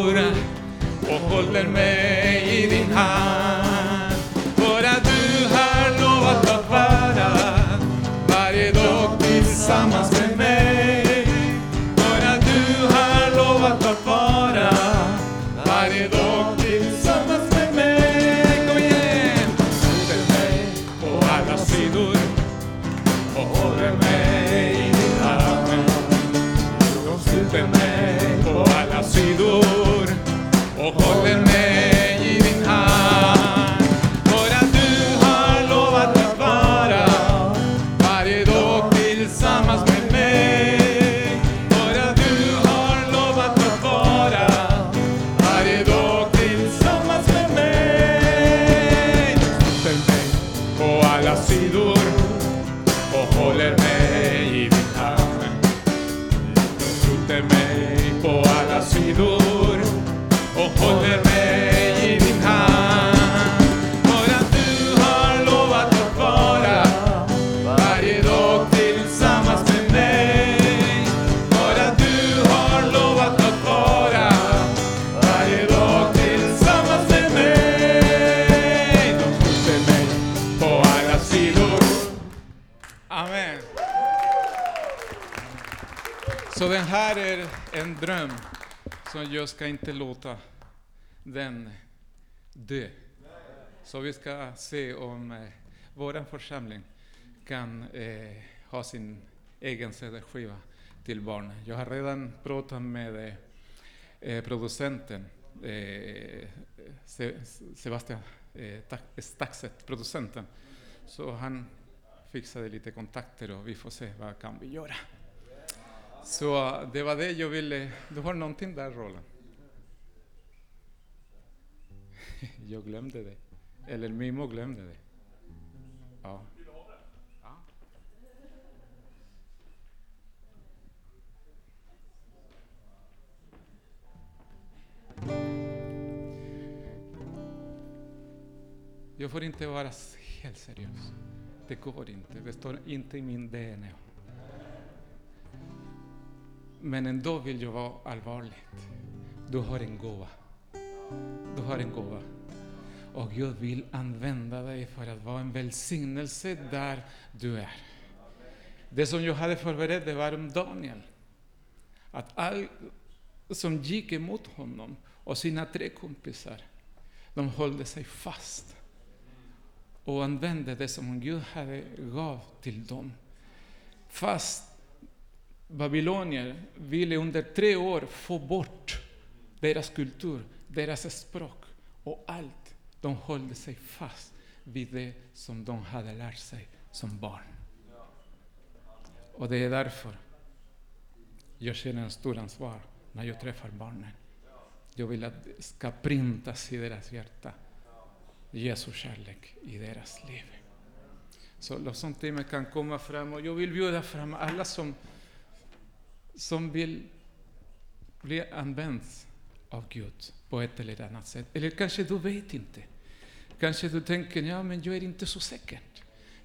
jag ska inte låta den dö. Så vi ska se om eh, vår församling kan eh, ha sin egen CD-skiva till barnen. Jag har redan pratat med eh, eh producenten eh, Sebastian eh, Staxet, producenten. Så han fixade lite kontakter och vi får se vad kan vi göra. Så det var det jag ville. Du har någonting där Roland? Jag glömde det. Eller Mimo glömde det. Ja. Ja. Jag får inte vara helt seriös. Det går inte. Det står inte i min DNA. Men ändå vill jag vara allvarlig. Du har en gåva. Du har en gåva. Och Gud vill använda dig för att vara en välsignelse där du är. Det som jag hade förberett det var om Daniel. Att allt som gick emot honom och sina tre kompisar, de höll sig fast och använde det som Gud hade gav till dem. Fast babylonier ville under tre år få bort deras kultur, deras språk och allt. De höll sig fast vid det som de hade lärt sig som barn. Och det är därför jag känner en stor ansvar när jag träffar barnen. Jag vill att det ska printas i deras hjärta Jesu kärlek i deras liv. Så lovsångsteamet kan komma fram och jag vill bjuda fram alla som, som vill bli använda av Gud på ett eller annat sätt. Eller kanske du vet inte. Kanske du tänker, ja men jag är inte så säker.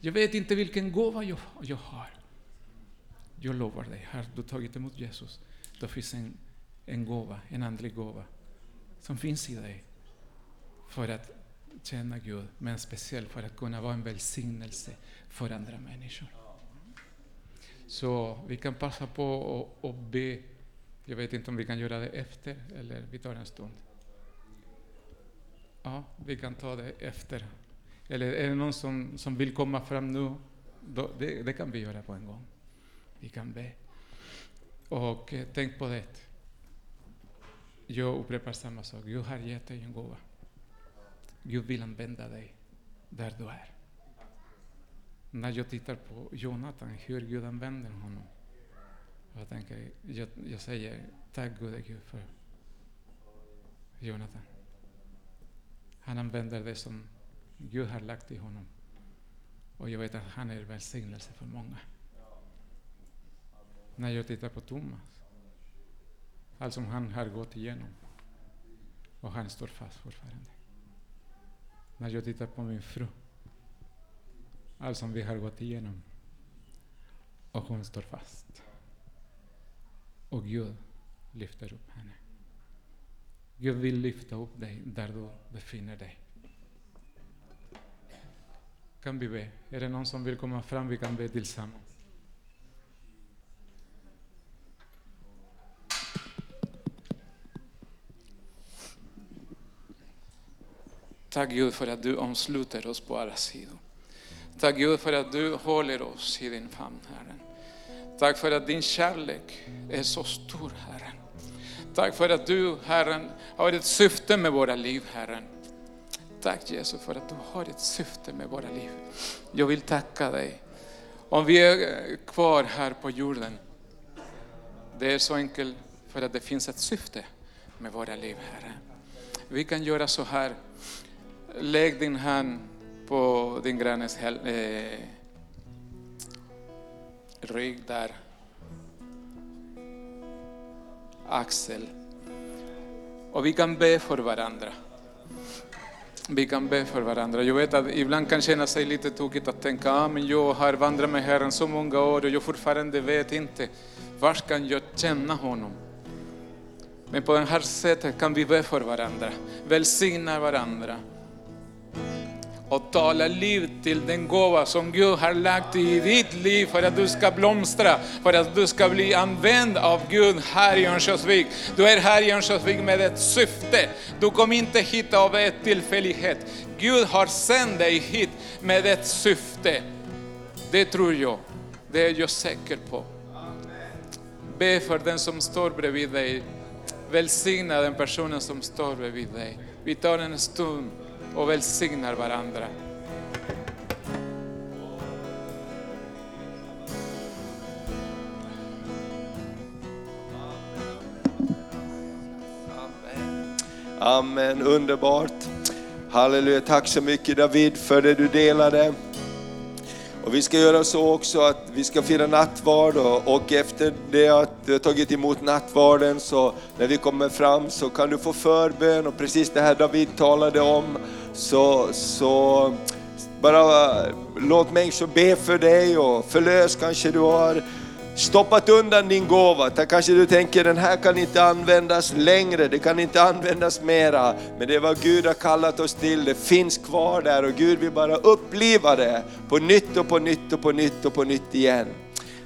Jag vet inte vilken gåva jag, jag har. Jag lovar dig, har du tagit emot Jesus, då finns en, en gåva, en andlig gåva, som finns i dig för att känna Gud, men speciellt för att kunna vara en välsignelse för andra människor. Så vi kan passa på och, och be. Jag vet inte om vi kan göra det efter eller vi tar en stund. Ja, vi kan ta det efter. Eller är det någon som, som vill komma fram nu? Då, det, det kan vi göra på en gång. Vi kan be. Och eh, tänk på det. Jag upprepar samma sak. Gud har gett dig en gåva. Gud vill använda dig där du är. När jag tittar på Jonathan, hur Gud använder honom. Jag, tänker, jag, jag säger tack gode Gud för Jonathan. Han använder det som Gud har lagt i honom. Och jag vet att han är välsignelse för många. När jag tittar på Thomas, allt som han har gått igenom. Och han står fast fortfarande. När jag tittar på min fru, allt som vi har gått igenom. Och hon står fast. Och Gud lyfter upp henne. Gud vill lyfta upp dig där du befinner dig. Kan vi be? Är det någon som vill komma fram? Vi kan be tillsammans. Tack Gud för att du omsluter oss på alla sidor. Tack Gud för att du håller oss i din famn, Herren. Tack för att din kärlek är så stor, Herren. Tack för att du, Herren, har ett syfte med våra liv, Herren. Tack Jesus för att du har ett syfte med våra liv. Jag vill tacka dig. Om vi är kvar här på jorden, det är så enkelt för att det finns ett syfte med våra liv, Herre. Vi kan göra så här. Lägg din hand på din grannes eh, rygg där. Axel. Och vi kan be för varandra. Vi kan be för varandra. Jag vet att ibland kan känna sig lite tokigt att tänka, ah, men jag har vandrat med Herren så många år och jag fortfarande vet inte, var kan jag känna honom? Men på det här sättet kan vi be för varandra, välsigna varandra och tala liv till den gåva som Gud har lagt i ditt liv för att du ska blomstra, för att du ska bli använd av Gud här i Örnsköldsvik. Du är här i Örnsköldsvik med ett syfte. Du kom inte hit av en tillfällighet. Gud har sänt dig hit med ett syfte. Det tror jag. Det är jag säker på. Be för den som står bredvid dig. Välsigna den personen som står bredvid dig. Vi tar en stund och välsignar varandra. Amen, underbart. Halleluja, tack så mycket David för det du delade. Och vi ska göra så också att vi ska fira nattvard och, och efter det att du har tagit emot nattvarden så när vi kommer fram så kan du få förbön och precis det här David talade om. Så, så bara eh, låt människor be för dig och förlös kanske du har stoppat undan din gåva. Där kanske du tänker den här kan inte användas längre, det kan inte användas mera. Men det är vad Gud har kallat oss till, det finns kvar där och Gud vill bara uppliva det på nytt och på nytt och på nytt och på nytt igen.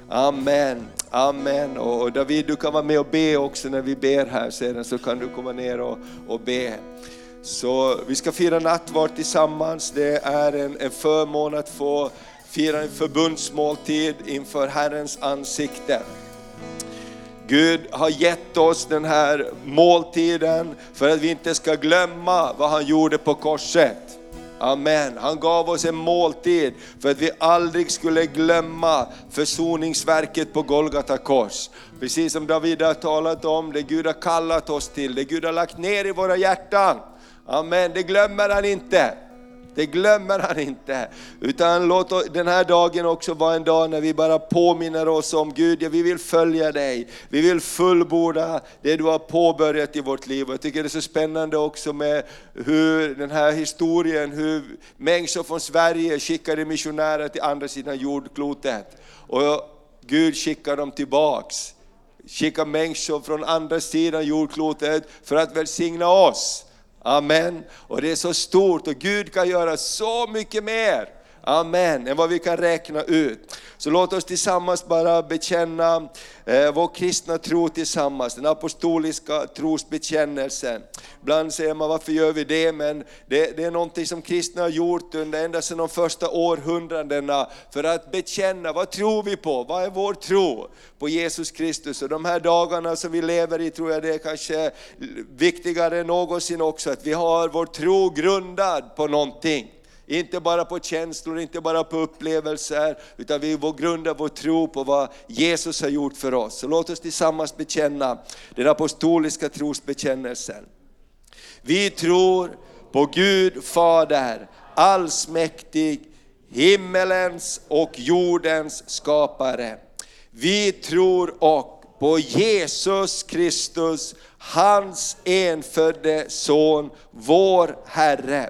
Amen. Amen. Och David du kan vara med och be också när vi ber här sedan så kan du komma ner och, och be. Så vi ska fira nattvard tillsammans. Det är en, en förmån att få fira en förbundsmåltid inför Herrens ansikte. Gud har gett oss den här måltiden för att vi inte ska glömma vad han gjorde på korset. Amen. Han gav oss en måltid för att vi aldrig skulle glömma försoningsverket på Golgata kors. Precis som David har talat om, det Gud har kallat oss till, det Gud har lagt ner i våra hjärtan. Amen, det glömmer han inte. Det glömmer han inte. Utan låt den här dagen också vara en dag när vi bara påminner oss om Gud, ja, vi vill följa dig. Vi vill fullborda det du har påbörjat i vårt liv. Jag tycker det är så spännande också med hur den här historien, hur människor från Sverige skickade missionärer till andra sidan jordklotet. Och Gud skickar dem tillbaks. Skickar människor från andra sidan jordklotet för att välsigna oss. Amen. Och det är så stort och Gud kan göra så mycket mer. Amen, än vad vi kan räkna ut. Så låt oss tillsammans bara bekänna eh, vår kristna tro tillsammans, den apostoliska trosbekännelsen. Ibland säger man varför gör vi det? Men det, det är någonting som kristna har gjort under ända sedan de första århundradena för att bekänna, vad tror vi på? Vad är vår tro? På Jesus Kristus. Och de här dagarna som vi lever i tror jag det är kanske viktigare än någonsin också att vi har vår tro grundad på någonting. Inte bara på känslor, inte bara på upplevelser, utan vi grundar vår tro på vad Jesus har gjort för oss. Så låt oss tillsammans bekänna den apostoliska trosbekännelsen. Vi tror på Gud Fader, allsmäktig, himmelens och jordens skapare. Vi tror och på Jesus Kristus, hans enfödde Son, vår Herre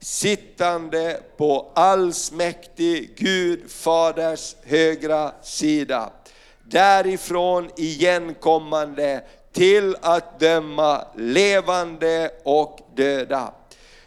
sittande på allsmäktig Gud Faders högra sida. Därifrån igenkommande till att döma levande och döda.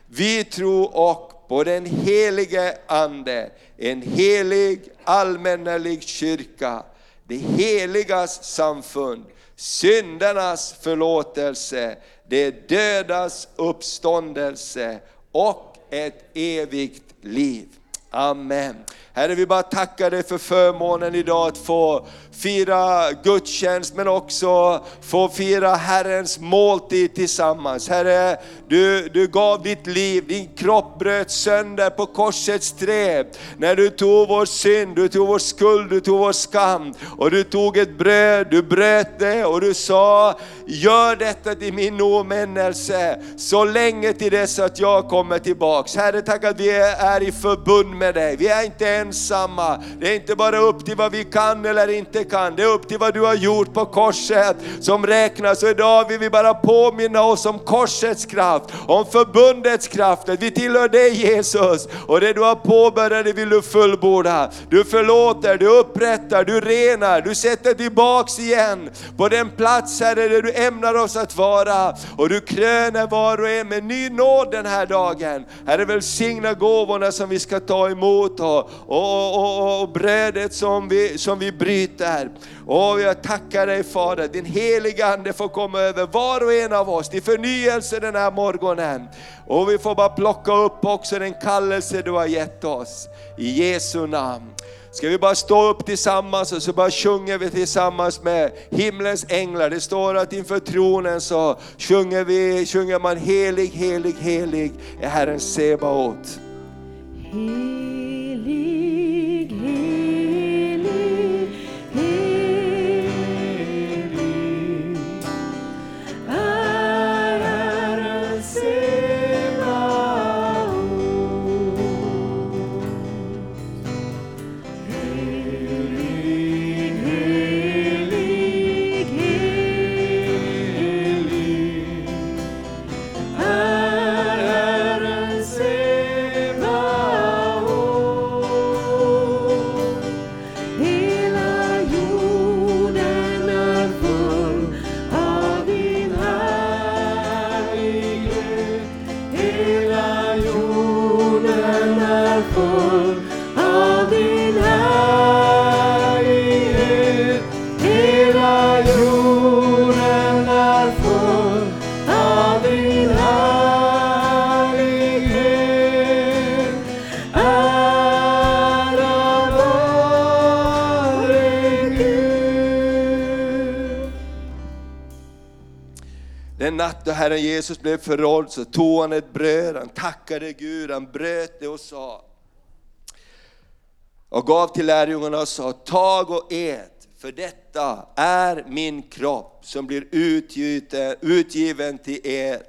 Vi tror och på den helige Ande, en helig allmännelig kyrka, det heligas samfund, syndernas förlåtelse, det dödas uppståndelse och ett evigt liv. Amen. Herre, vi bara tackar dig för förmånen idag att få fira gudstjänst men också få fira Herrens måltid tillsammans. Herre, du, du gav ditt liv, din kropp bröt sönder på korsets trä. När du tog vår synd, du tog vår skuld, du tog vår skam. Och du tog ett bröd, du bröt det och du sa, gör detta till min omännelse så länge till dess att jag kommer tillbaks. Herre, tack att vi är i förbund med dig. Vi är inte ensamma. Det är inte bara upp till vad vi kan eller inte kan. Det är upp till vad du har gjort på korset som räknas. Och idag vill vi bara påminna oss om korsets kraft, om förbundets kraft. Att vi tillhör dig Jesus. Och det du har påbörjat det vill du fullborda. Du förlåter, du upprättar, du renar, du sätter tillbaks igen på den plats Herre där du ämnar oss att vara. Och du kröner var och en med ny nåd den här dagen. Herre välsigna gåvorna som vi ska ta emot och, och, och, och brödet som vi, som vi bryter. Och jag tackar dig Fader, din heliga Ande får komma över var och en av oss till förnyelse den här morgonen. Och vi får bara plocka upp också den kallelse du har gett oss. I Jesu namn. Ska vi bara stå upp tillsammans och så bara sjunger vi tillsammans med himlens änglar. Det står att inför tronen så sjunger, vi, sjunger man helig, helig, helig är Herren Sebaot. Herren Jesus blev förrådd så tog han ett bröd, han tackade Gud, han bröt det och sa och gav till lärjungarna och sa, tag och ät, för detta är min kropp som blir utgjuten, utgiven till er,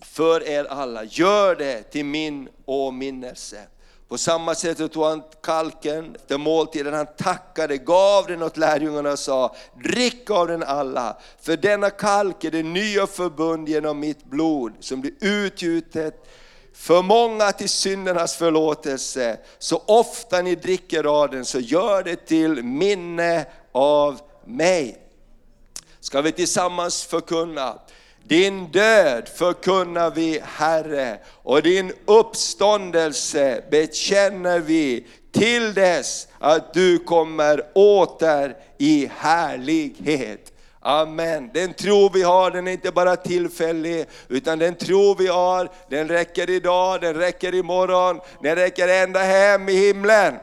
för er alla. Gör det till min åminnelse. På samma sätt tog han kalken efter måltiden, han tackade, gav den åt lärjungarna och sa, drick av den alla, för denna kalk är det nya förbund genom mitt blod som blir utgjutet för många till syndernas förlåtelse. Så ofta ni dricker av den så gör det till minne av mig. Ska vi tillsammans förkunna din död förkunnar vi Herre och din uppståndelse bekänner vi till dess att du kommer åter i härlighet. Amen. Den tro vi har, den är inte bara tillfällig, utan den tro vi har, den räcker idag, den räcker imorgon, den räcker ända hem i himlen.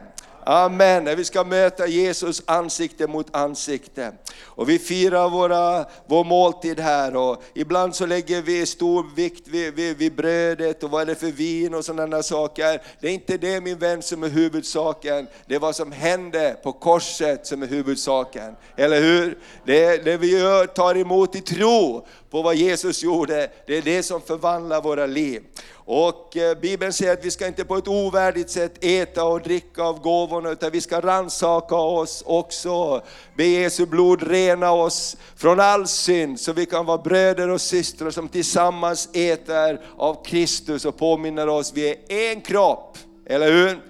Amen, när vi ska möta Jesus ansikte mot ansikte. Och vi firar våra, vår måltid här och ibland så lägger vi stor vikt vid, vid, vid brödet och vad är det för vin och sådana saker. Det är inte det min vän som är huvudsaken, det är vad som hände på korset som är huvudsaken. Eller hur? Det, det vi gör, tar emot i tro på vad Jesus gjorde, det är det som förvandlar våra liv. Och eh, Bibeln säger att vi ska inte på ett ovärdigt sätt äta och dricka av gåvorna, utan vi ska ransaka oss också. Be Jesu blod rena oss från all synd, så vi kan vara bröder och systrar som tillsammans äter av Kristus och påminner oss, vi är en kropp. Eller hur?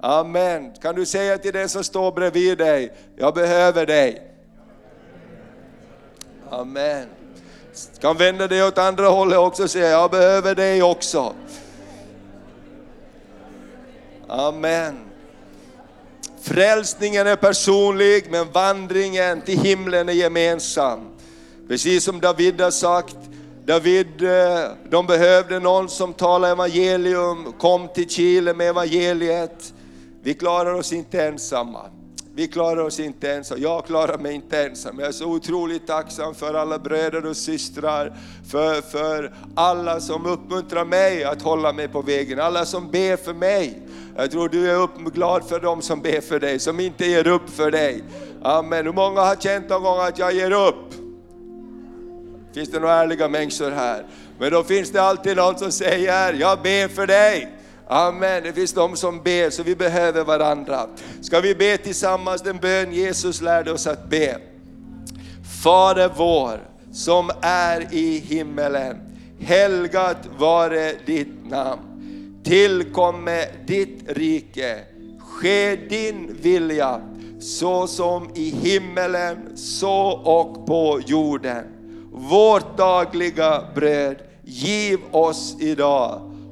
Amen. Kan du säga till den som står bredvid dig, jag behöver dig. Amen. Kan vända dig åt andra hållet också och säga, jag behöver dig också. Amen. Frälsningen är personlig, men vandringen till himlen är gemensam. Precis som David har sagt, David, eh, de behövde någon som talade evangelium, kom till Chile med evangeliet. Vi klarar oss inte ensamma. Vi klarar oss inte ensam, jag klarar mig inte ensam. Jag är så otroligt tacksam för alla bröder och systrar, för, för alla som uppmuntrar mig att hålla mig på vägen, alla som ber för mig. Jag tror du är upp, glad för dem som ber för dig, som inte ger upp för dig. Amen. Hur många har känt någon gång att jag ger upp? Finns det några ärliga människor här? Men då finns det alltid någon som säger, jag ber för dig. Amen. Det finns de som ber, så vi behöver varandra. Ska vi be tillsammans den bön Jesus lärde oss att be? Fader vår, som är i himmelen. Helgat vare ditt namn. Tillkomme ditt rike. Ske din vilja, så som i himmelen, så och på jorden. Vårt dagliga bröd giv oss idag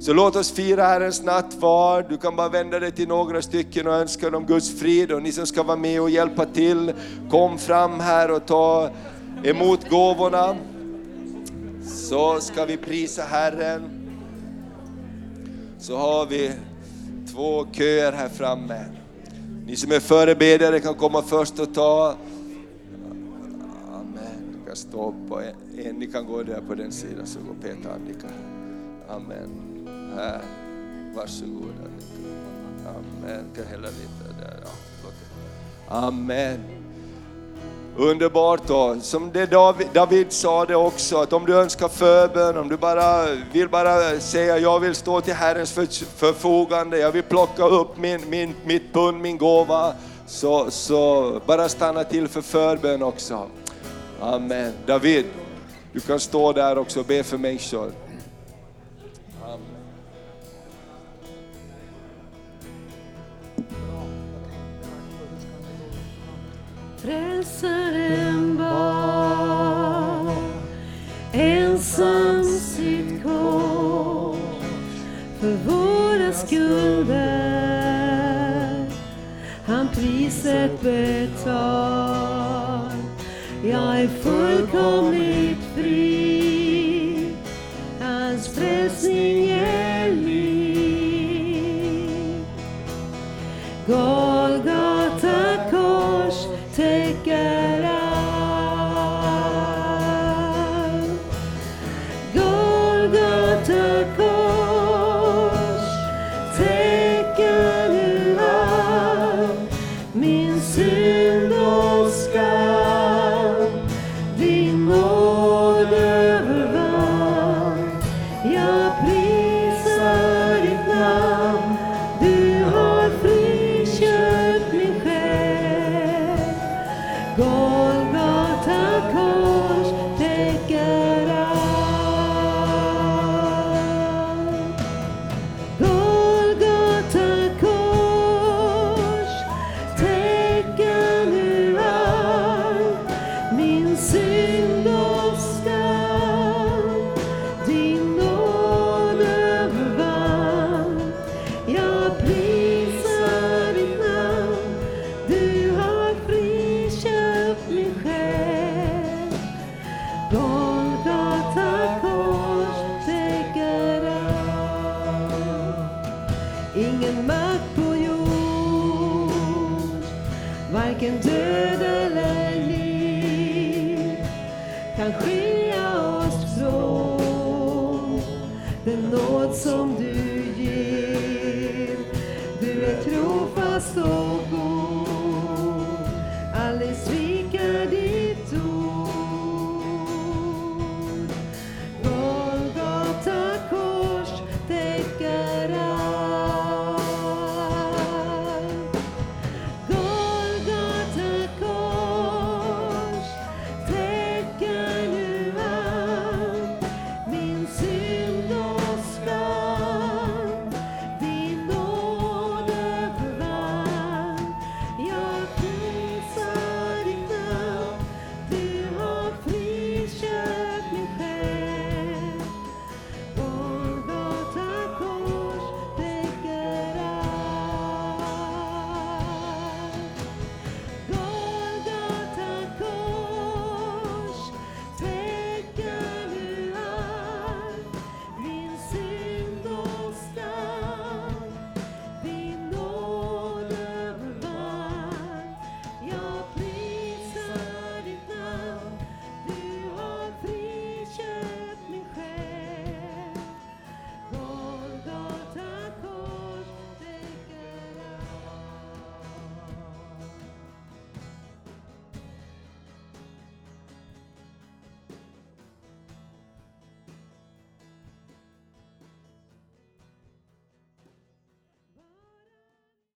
Så låt oss fira Herrens nattvard. Du kan bara vända dig till några stycken och önska dem Guds frid. Och ni som ska vara med och hjälpa till, kom fram här och ta emot gåvorna. Så ska vi prisa Herren. Så har vi två köer här framme. Ni som är förebedjare kan komma först och ta. Amen. Ni kan stå på en, ni kan gå där på den sidan så går Peter och Annika. Amen. Här. Varsågod Amen. Kan hälla lite där. Ja. Amen. Underbart då, som det David, David sa det också, att om du önskar förbön, om du bara vill bara säga jag vill stå till Herrens för, förfogande, jag vill plocka upp min, min, mitt pund, min gåva, så, så bara stanna till för förbön också. Amen. David, du kan stå där också och be för människor. Frälsaren bar ensam sitt kors för våra skulder. Han priset betal. Jag är fullkomligt fri. Hans frälsning är